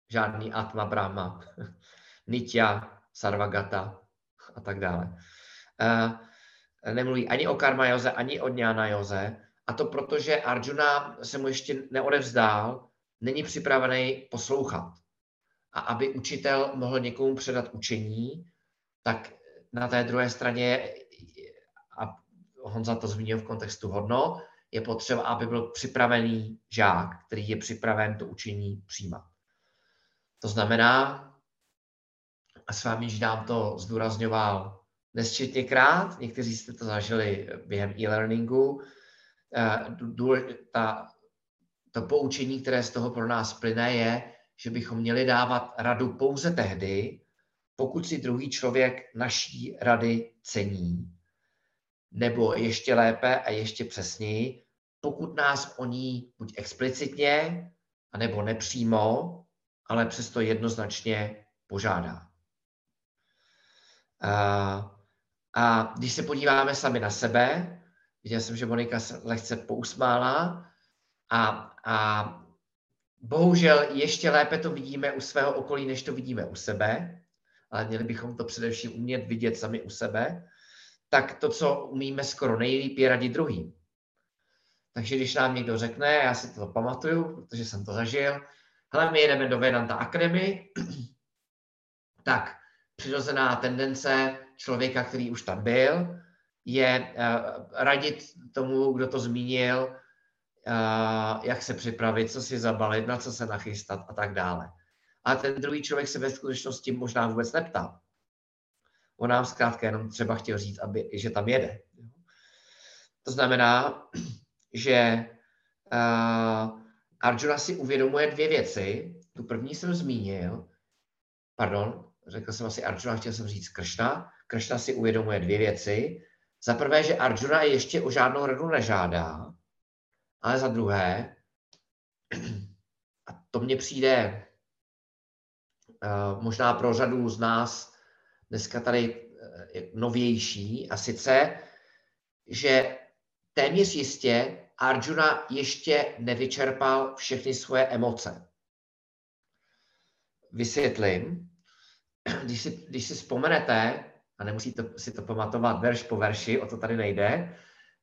žádný Atma Brahma, *laughs* Nitya, Sarvagata a tak dále. Uh, nemluví ani o Karma Joze, ani o Dňána Joze, a to proto, že Arjuna se mu ještě neodevzdál není připravený poslouchat. A aby učitel mohl někomu předat učení, tak na té druhé straně, a Honza to zmínil v kontextu hodno, je potřeba, aby byl připravený žák, který je připraven to učení přijímat. To znamená, a s vámi dám to zdůrazňoval nesčetněkrát, někteří jste to zažili během e-learningu, eh, ta to poučení, které z toho pro nás plyne, je, že bychom měli dávat radu pouze tehdy, pokud si druhý člověk naší rady cení. Nebo ještě lépe a ještě přesněji, pokud nás o ní buď explicitně, anebo nepřímo, ale přesto jednoznačně požádá. A, a když se podíváme sami na sebe, viděl jsem, že Monika se lehce pousmála, a, a bohužel ještě lépe to vidíme u svého okolí, než to vidíme u sebe, ale měli bychom to především umět vidět sami u sebe, tak to, co umíme skoro nejlíp, je radit druhým. Takže když nám někdo řekne, já si to pamatuju, protože jsem to zažil, hele, my jedeme do Vedanta Academy, tak přirozená tendence člověka, který už tam byl, je uh, radit tomu, kdo to zmínil, jak se připravit, co si zabalit, na co se nachystat a tak dále. A ten druhý člověk se ve skutečnosti možná vůbec neptal. On nám zkrátka jenom třeba chtěl říct, aby, že tam jede. To znamená, *clears throat* že uh, Arjuna si uvědomuje dvě věci. Tu první jsem zmínil, pardon, řekl jsem asi Arjuna, chtěl jsem říct Kršna. Kršna si uvědomuje dvě věci. Za prvé, že Arjuna ještě o žádnou radu nežádá, ale za druhé, *clears throat* a to mně přijde uh, možná pro řadu z nás dneska tady uh, novější, a sice, že téměř jistě Arjuna ještě nevyčerpal všechny svoje emoce. Vysvětlím. *clears throat* Když si, když si vzpomenete, a nemusíte si to pamatovat verš po verši, o to tady nejde,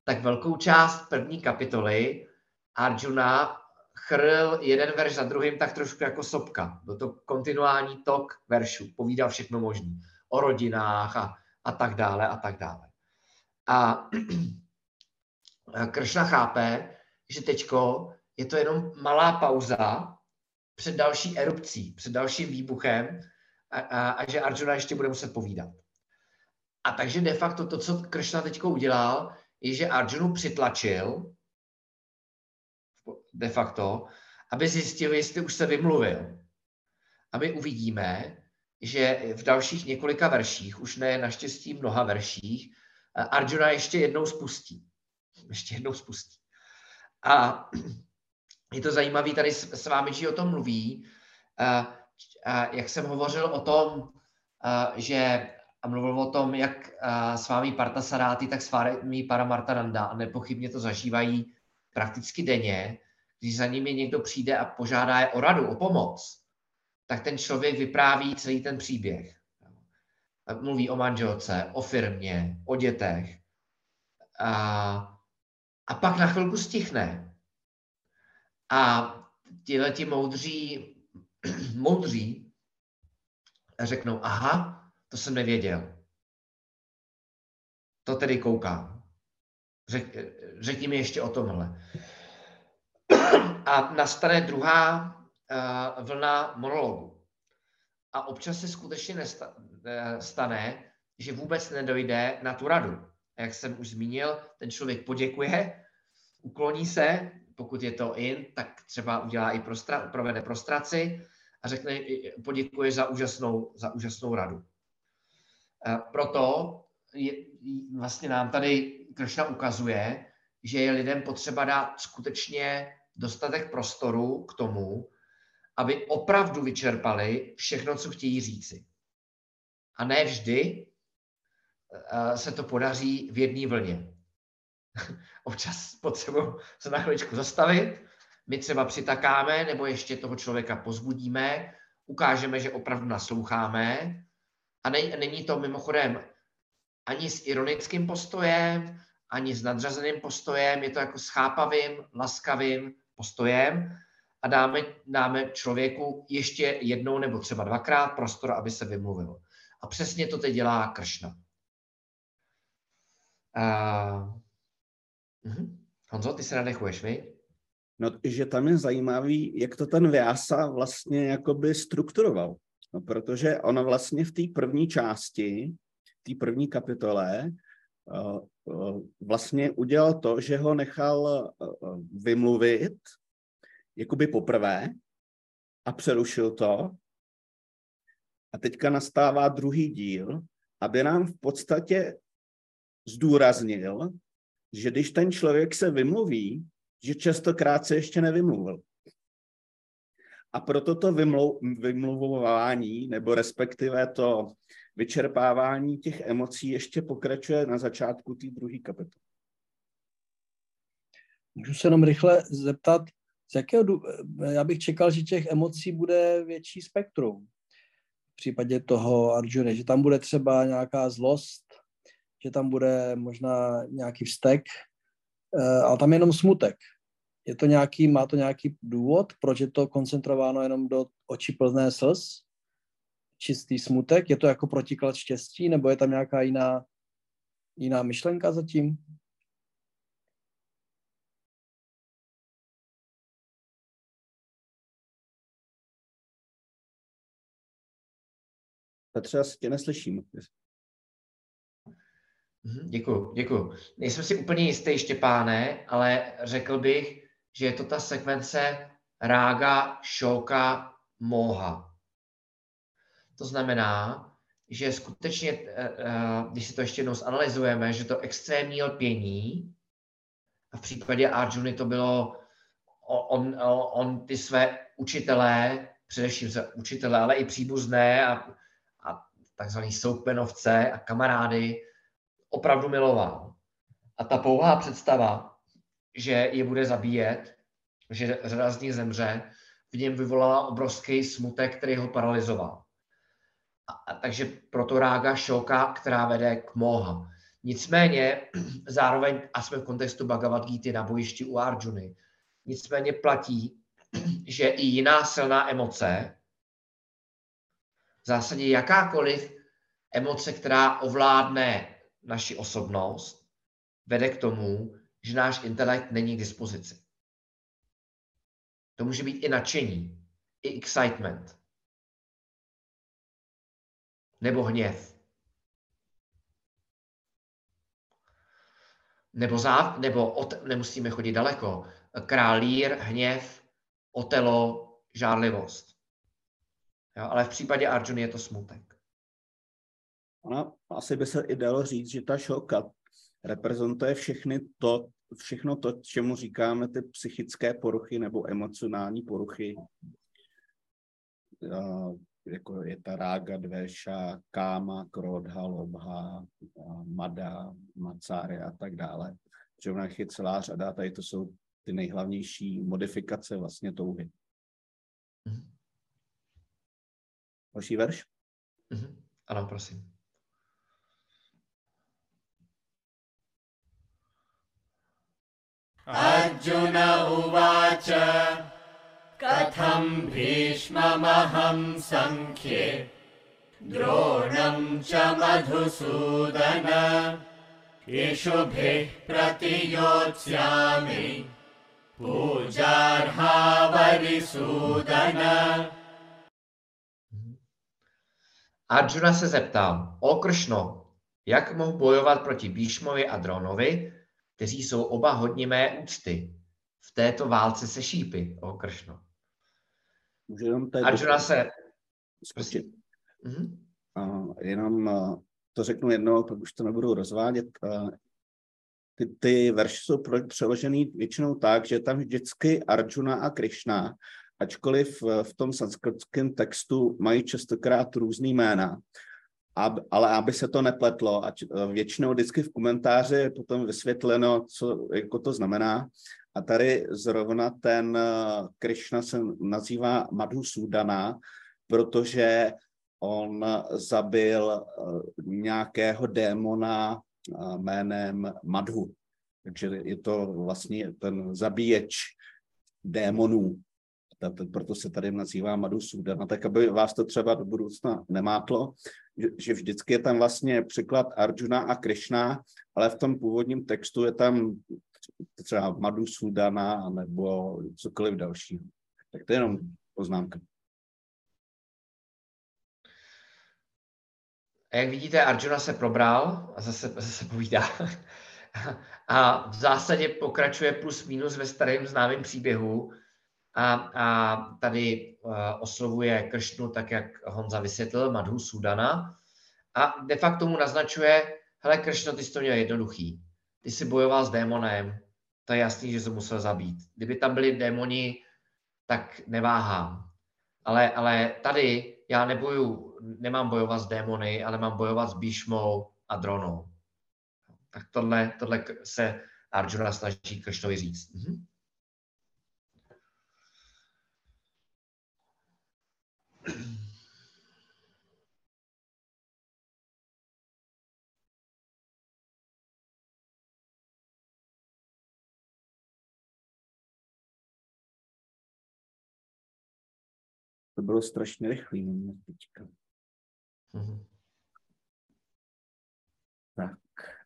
tak velkou část první kapitoly Arjuna chrl jeden verš za druhým tak trošku jako sopka. Byl to kontinuální tok veršů, povídal všechno možné. O rodinách a, a tak dále a tak dále. A *clears throat* Kršna chápe, že teďko je to jenom malá pauza před další erupcí, před dalším výbuchem a, a, a že Arjuna ještě bude muset povídat. A takže de facto to, co Kršna teďko udělal, je, že Arjunu přitlačil de facto, aby zjistil, jestli už se vymluvil. A my uvidíme, že v dalších několika verších, už ne naštěstí mnoha verších, Arjuna ještě jednou spustí. Ještě jednou spustí. A je to zajímavé, tady s vámi, že o tom mluví, a, a jak jsem hovořil o tom, a, že a mluvil o tom, jak a, s vámi Parta Saráty, tak s vámi Paramartananda a nepochybně to zažívají prakticky denně, když za nimi někdo přijde a požádá je o radu, o pomoc, tak ten člověk vypráví celý ten příběh. Mluví o manželce, o firmě, o dětech. A, a pak na chvilku stichne. A tihle ti moudří, *clears throat* moudří řeknou, aha, to jsem nevěděl. To tedy koukám. Řek, řekni mi ještě o tomhle a nastane druhá uh, vlna monologu. A občas se skutečně nestane, eh, že vůbec nedojde na tu radu. A jak jsem už zmínil, ten člověk poděkuje, ukloní se, pokud je to in, tak třeba udělá i prostra, provede prostraci a řekne, poděkuje za úžasnou, za úžasnou radu. A proto je, vlastně nám tady Kršna ukazuje, že je lidem potřeba dát skutečně dostatek prostoru k tomu, aby opravdu vyčerpali všechno, co chtějí říci. A ne vždy eh, se to podaří v jedné vlně. *laughs* Občas potřebuji se na chviličku zastavit, my třeba přitakáme, nebo ještě toho člověka pozbudíme, ukážeme, že opravdu nasloucháme. A není to mimochodem ani s ironickým postojem, ani s nadřazeným postojem, je to jako s chápavým, laskavým, postojem a dáme, dáme člověku ještě jednou nebo třeba dvakrát prostor, aby se vymluvil. A přesně to teď dělá Kršna. Uh, uh, Honzo, ty se nadechuješ, vy? No, že tam je zajímavý, jak to ten Vyasa vlastně jakoby strukturoval. No, protože on vlastně v té první části, v té první kapitole, uh, vlastně udělal to, že ho nechal vymluvit jakoby poprvé a přerušil to. A teďka nastává druhý díl, aby nám v podstatě zdůraznil, že když ten člověk se vymluví, že častokrát se ještě nevymluvil. A proto to vymluvování, nebo respektive to vyčerpávání těch emocí ještě pokračuje na začátku té druhé kapitoly. Můžu se jenom rychle zeptat, z jakého, já bych čekal, že těch emocí bude větší spektrum v případě toho Arjuna, že tam bude třeba nějaká zlost, že tam bude možná nějaký vztek, eh, ale tam je jenom smutek. Je to nějaký, má to nějaký důvod, proč je to koncentrováno jenom do očí plné slz? čistý smutek? Je to jako protiklad štěstí, nebo je tam nějaká jiná, jiná myšlenka zatím? Petře, já tě neslyším. Mhm, děkuji, děkuji. Nejsem si úplně jistý, Štěpáne, ale řekl bych, že je to ta sekvence rága, šoka, moha. To znamená, že skutečně, eh, eh, když si to ještě jednou zanalizujeme, že to extrémní lpění, a v případě Arjuny to bylo, on, on ty své učitelé, především se učitelé, ale i příbuzné a, a takzvaný soukmenovce a kamarády opravdu miloval. A ta pouhá představa, že je bude zabíjet, že řada z nich zemře, v něm vyvolala obrovský smutek, který ho paralizoval. A, a takže proto rága šoka, která vede k moha. Nicméně *clears throat* zároveň, a jsme v kontextu Bhagavad Gita na bojišti u Arjuny, nicméně platí, *clears throat* že i jiná silná emoce, v zásadě jakákoliv emoce, která ovládne naši osobnost, vede k tomu, že náš intelekt není k dispozici. To může být i nadšení, i excitement. Nebo hněv. Nebo, záv, nebo ot, nemusíme chodit daleko. Králír, hněv, otelo, žárlivost. Jo, ale v případě Arjuna je to smutek. Ono asi by se i dalo říct, že ta šoka reprezentuje všechny to, všechno to, čemu říkáme ty psychické poruchy nebo emocionální poruchy, jako je ta rága, dveša, káma, krodha, lobha, mada, macáry a tak dále. Že u je celá řada, tady to jsou ty nejhlavnější modifikace vlastně touhy. Mm-hmm. Další verš? Mm-hmm. Ano, prosím. Arjun उवाच कथं भीष्ममहं सङ्ख्ये द्रोणं च मधुसूदन इषुभिः प्रतियोत्स्यामि पूजार्हावरिसूदन Arjuna se zeptal, o Kršno, jak mohu bojovat proti Bíšmovi a Dronovi, kteří jsou oba hodně mé úcty v této válce se šípy, o Kršno. Můžu jenom tady Arjuna se... Skočit. Mm-hmm. Uh, jenom uh, to řeknu jednou, pak už to nebudu rozvádět. Uh, ty, ty verše jsou přeložený většinou tak, že tam vždycky Arjuna a Krishna, ačkoliv v tom sanskritském textu mají častokrát různý jména, ab, ale aby se to nepletlo, ať většinou vždycky v komentáři je potom vysvětleno, co jako to znamená. A tady zrovna ten Krishna se nazývá Madhusudana, protože on zabil nějakého démona jménem Madhu. Takže je to vlastně ten zabíječ démonů. Proto se tady nazývá Madhusudana. Tak aby vás to třeba do budoucna nemátlo, že vždycky je tam vlastně překlad Arjuna a Krishna, ale v tom původním textu je tam třeba Madhusudana nebo cokoliv dalšího. Tak to je jenom poznámka. A jak vidíte, Arjuna se probral a zase, zase povídá. *laughs* A v zásadě pokračuje plus minus ve starém známém příběhu. A, a tady uh, oslovuje Kršnu, tak jak Honza vysvětlil, Madhu Sudana. A de facto mu naznačuje, hele Kršno, ty jsi to měl jednoduchý. Ty jsi bojoval s démonem, to je jasný, že jsi musel zabít. Kdyby tam byli démoni, tak neváhám. Ale, ale tady já neboju, nemám bojovat s démony, ale mám bojovat s Bíšmou a Dronou. Tak tohle, tohle se Arjuna snaží Kršnovi říct. Mhm. To bylo strašně rychlý no, teďka. Mm-hmm. Tak,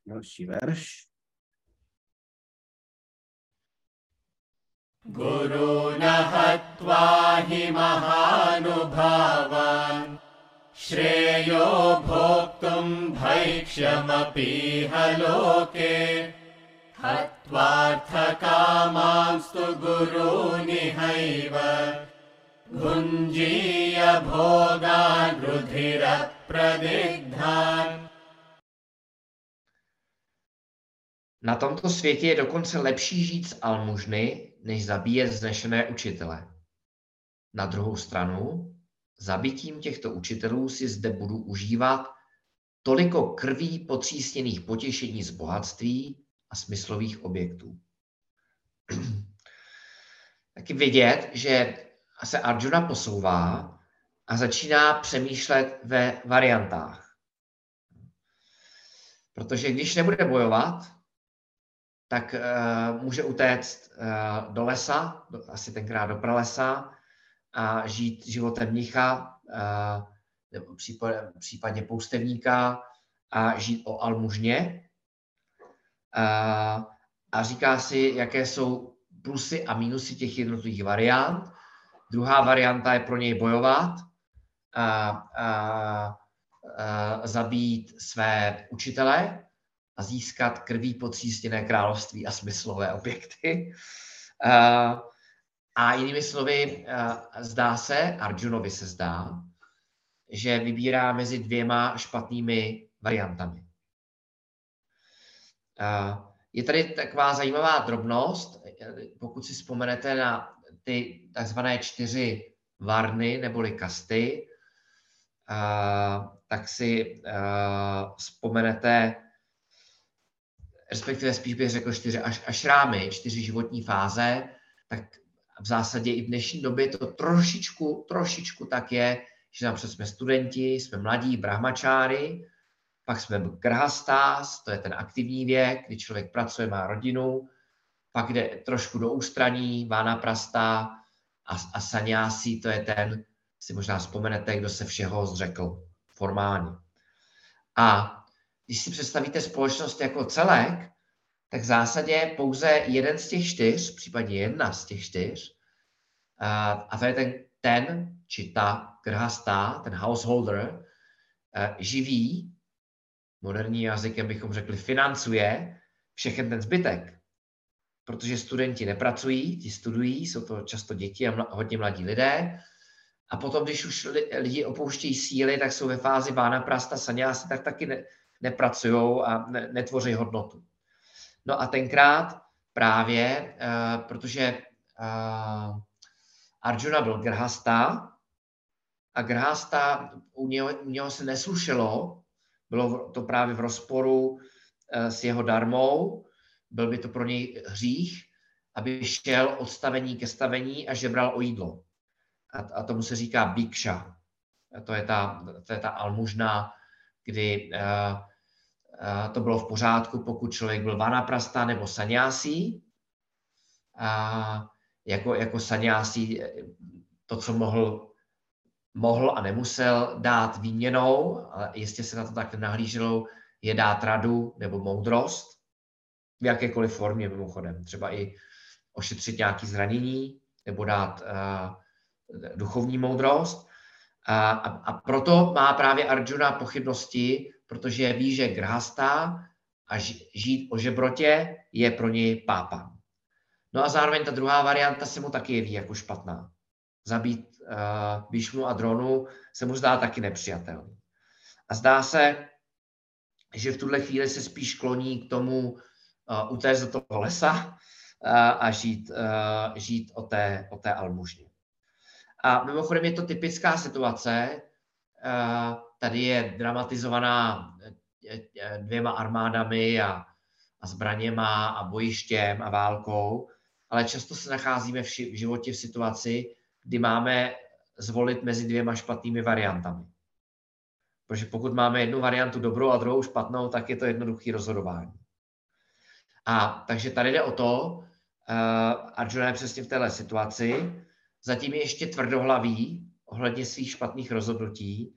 další verš. गुरून् हत्वा हि महानुभावान् श्रेयो भोक्तुम् भैक्ष्यमपीह लोके हत्वार्थकामांस्तु गुरूनिहैव भुञ्जीय भोगान् रुधिरप्रदिग्धान् Na tomto světě je dokonce lepší žít z almužny, než zabíjet znešené učitele. Na druhou stranu, zabitím těchto učitelů si zde budu užívat toliko krví potřísněných potěšení z bohatství a smyslových objektů. *clears throat* Taky vidět, že se Arjuna posouvá a začíná přemýšlet ve variantách. Protože když nebude bojovat, tak uh, může utéct uh, do lesa, do, asi tenkrát do pralesa, a žít životem mnicha, uh, nebo případ, případně poustevníka a žít o almužně. Uh, a říká si, jaké jsou plusy a minusy těch jednotlivých variant. Druhá varianta je pro něj bojovat a, a, a zabít své učitele, a získat krví potřístěné království a smyslové objekty. A jinými slovy, zdá se, Arjunovi se zdá, že vybírá mezi dvěma špatnými variantami. Je tady taková zajímavá drobnost, pokud si vzpomenete na ty takzvané čtyři varny neboli kasty, tak si vzpomenete respektive spíš bych řekl čtyři až, až rámy, čtyři životní fáze, tak v zásadě i v dnešní době to trošičku, trošičku tak je, že napřed jsme studenti, jsme mladí, brahmačáry, pak jsme grhastás, to je ten aktivní věk, kdy člověk pracuje, má rodinu, pak jde trošku do ústraní, vána prasta a, a sanyásí, to je ten, si možná vzpomenete, kdo se všeho zřekl formálně. A když si představíte společnost jako celek, tak v zásadě pouze jeden z těch čtyř, případně jedna z těch čtyř, a to je ten, ten či ta grhastá, ten householder, živí, moderní jazykem bychom řekli, financuje všechen ten zbytek. Protože studenti nepracují, ti studují, jsou to často děti a mla, hodně mladí lidé. A potom, když už lidi opouštějí síly, tak jsou ve fázi vána prasta, saňásy, tak taky ne, nepracují a ne, netvoří hodnotu. No a tenkrát právě, uh, protože uh, Arjuna byl grhasta a grhasta u něho, u něho se neslušelo, bylo to právě v rozporu uh, s jeho darmou, byl by to pro něj hřích, aby šel od stavení ke stavení a žebral o jídlo. A, a tomu se říká bikša. To je ta, to je ta almužná, kdy uh, to bylo v pořádku, pokud člověk byl vanaprasta nebo sanyásí. A jako, jako sanyásí to, co mohl, mohl a nemusel dát výměnou, ale jistě se na to tak nahlíželo, je dát radu nebo moudrost v jakékoliv formě mimochodem. Třeba i ošetřit nějaké zranění nebo dát uh, duchovní moudrost. A, a, a proto má právě Arjuna pochybnosti protože ví, že grhasta a žít o žebrotě je pro něj pápa. No a zároveň ta druhá varianta se mu taky jeví jako špatná. Zabít uh, Bíšmu a Dronu se mu zdá taky nepřijatelný. A zdá se, že v tuhle chvíli se spíš kloní k tomu uh, utéct do toho lesa uh, a žít, uh, žít o té, o té almužně. A mimochodem je to typická situace, uh, tady je dramatizovaná eh, eh, dvěma armádami a, a zbraněma a bojištěm a válkou, ale často se nacházíme v, ši, v životě v situaci, kdy máme zvolit mezi dvěma špatnými variantami. Protože pokud máme jednu variantu dobrou a druhou špatnou, tak je to jednoduché rozhodování. A takže tady jde o to, uh, Arjuna je přesně v této situaci, zatím je ještě tvrdohlavý ohledně svých špatných rozhodnutí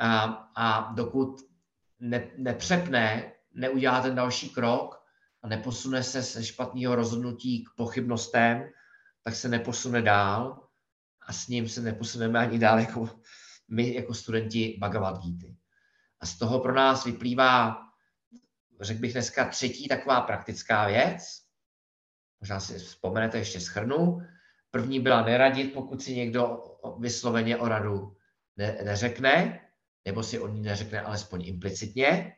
a, a dokud ne, nepřepne, neudělá ten další krok a neposune se ze špatného rozhodnutí k pochybnostem, tak se neposune dál a s ním se neposuneme ani dál jako my, jako studenti Bhagavad Gita. A z toho pro nás vyplývá, řekl bych dneska, třetí taková praktická věc. Možná si vzpomenete, ještě schrnu. První byla neradit, pokud si někdo vysloveně o radu ne, neřekne, nebo si o ní neřekne alespoň implicitně.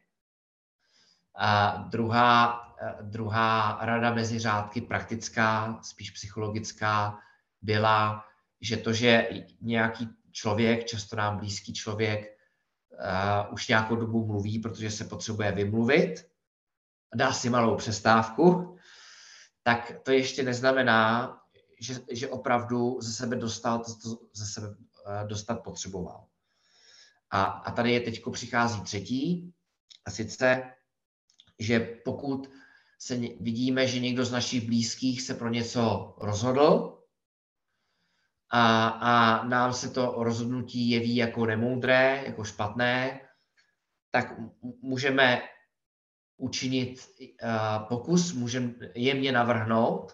A druhá, druhá rada mezi řádky, praktická, spíš psychologická, byla, že to, že nějaký člověk, často nám blízký člověk, uh, už nějakou dobu mluví, protože se potřebuje vymluvit, dá si malou přestávku, tak to ještě neznamená, že, že opravdu ze sebe dostal to, co ze sebe uh, dostat potřeboval. A, a tady je teď přichází třetí, a sice, že pokud se vidíme, že někdo z našich blízkých se pro něco rozhodl a, a nám se to rozhodnutí jeví jako nemoudré, jako špatné, tak můžeme učinit uh, pokus, můžeme jemně navrhnout,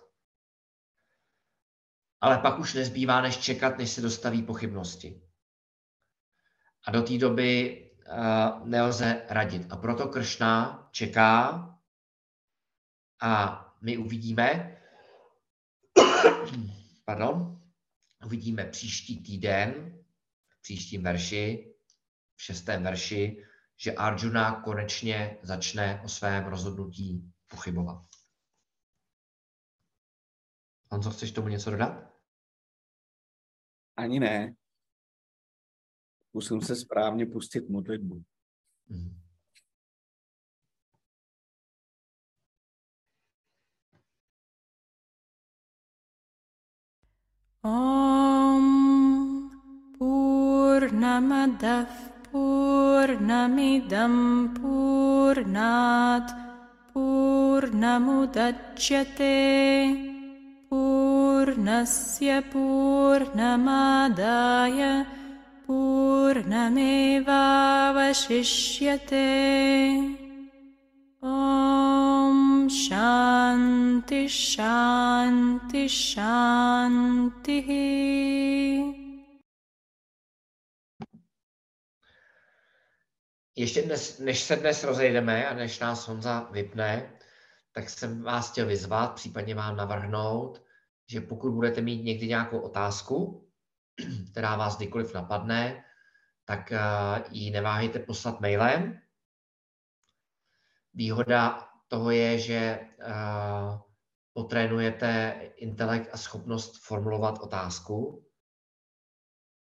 ale pak už nezbývá, než čekat, než se dostaví pochybnosti. A do té doby uh, nelze radit. A proto Kršna čeká a my uvidíme, pardon, uvidíme příští týden, v příštím verši, v šestém verši, že Arjuna konečně začne o svém rozhodnutí pochybovat. Honzo, chceš tomu něco dodat? Ani ne musím se správně pustit modlitbu. Mm. Om Purnamadav Purnamidam Purnat Purnamudachyate Purnasya Purnamadaya Purnamadaya पूर्णमेवावशिष्यते ॐ शान्ति शान्ति शान्तिः Ještě dnes, než se dnes rozejdeme a než nás Honza vypne, tak jsem vás chtěl vyzvat, případně vám navrhnout, že pokud budete mít někdy nějakou otázku, *clears throat* která vás kdykoliv napadne, tak eh, ji neváhejte poslat mailem. Výhoda toho je, že uh, potrénujete intelekt a schopnost formulovat otázku,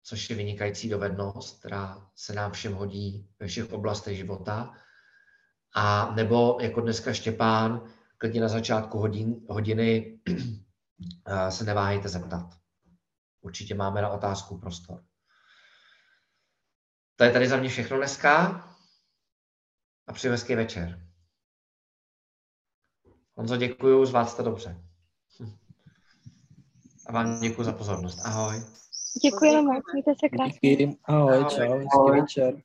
což je vynikající dovednost, která se nám všem hodí ve všech oblastech života. A nebo jako dneska Štěpán, klidně na začátku hodin, hodiny uh, *clears throat* se neváhejte zeptat. Určitě máme na otázku prostor. To je tady za mě všechno dneska a přeji hezký večer. Honzo, děkuji, zvlád jste dobře. A vám děkuji za pozornost. Ahoj. Děkujeme, mějte se krásně. Díky, ahoj, čau, hezký večer.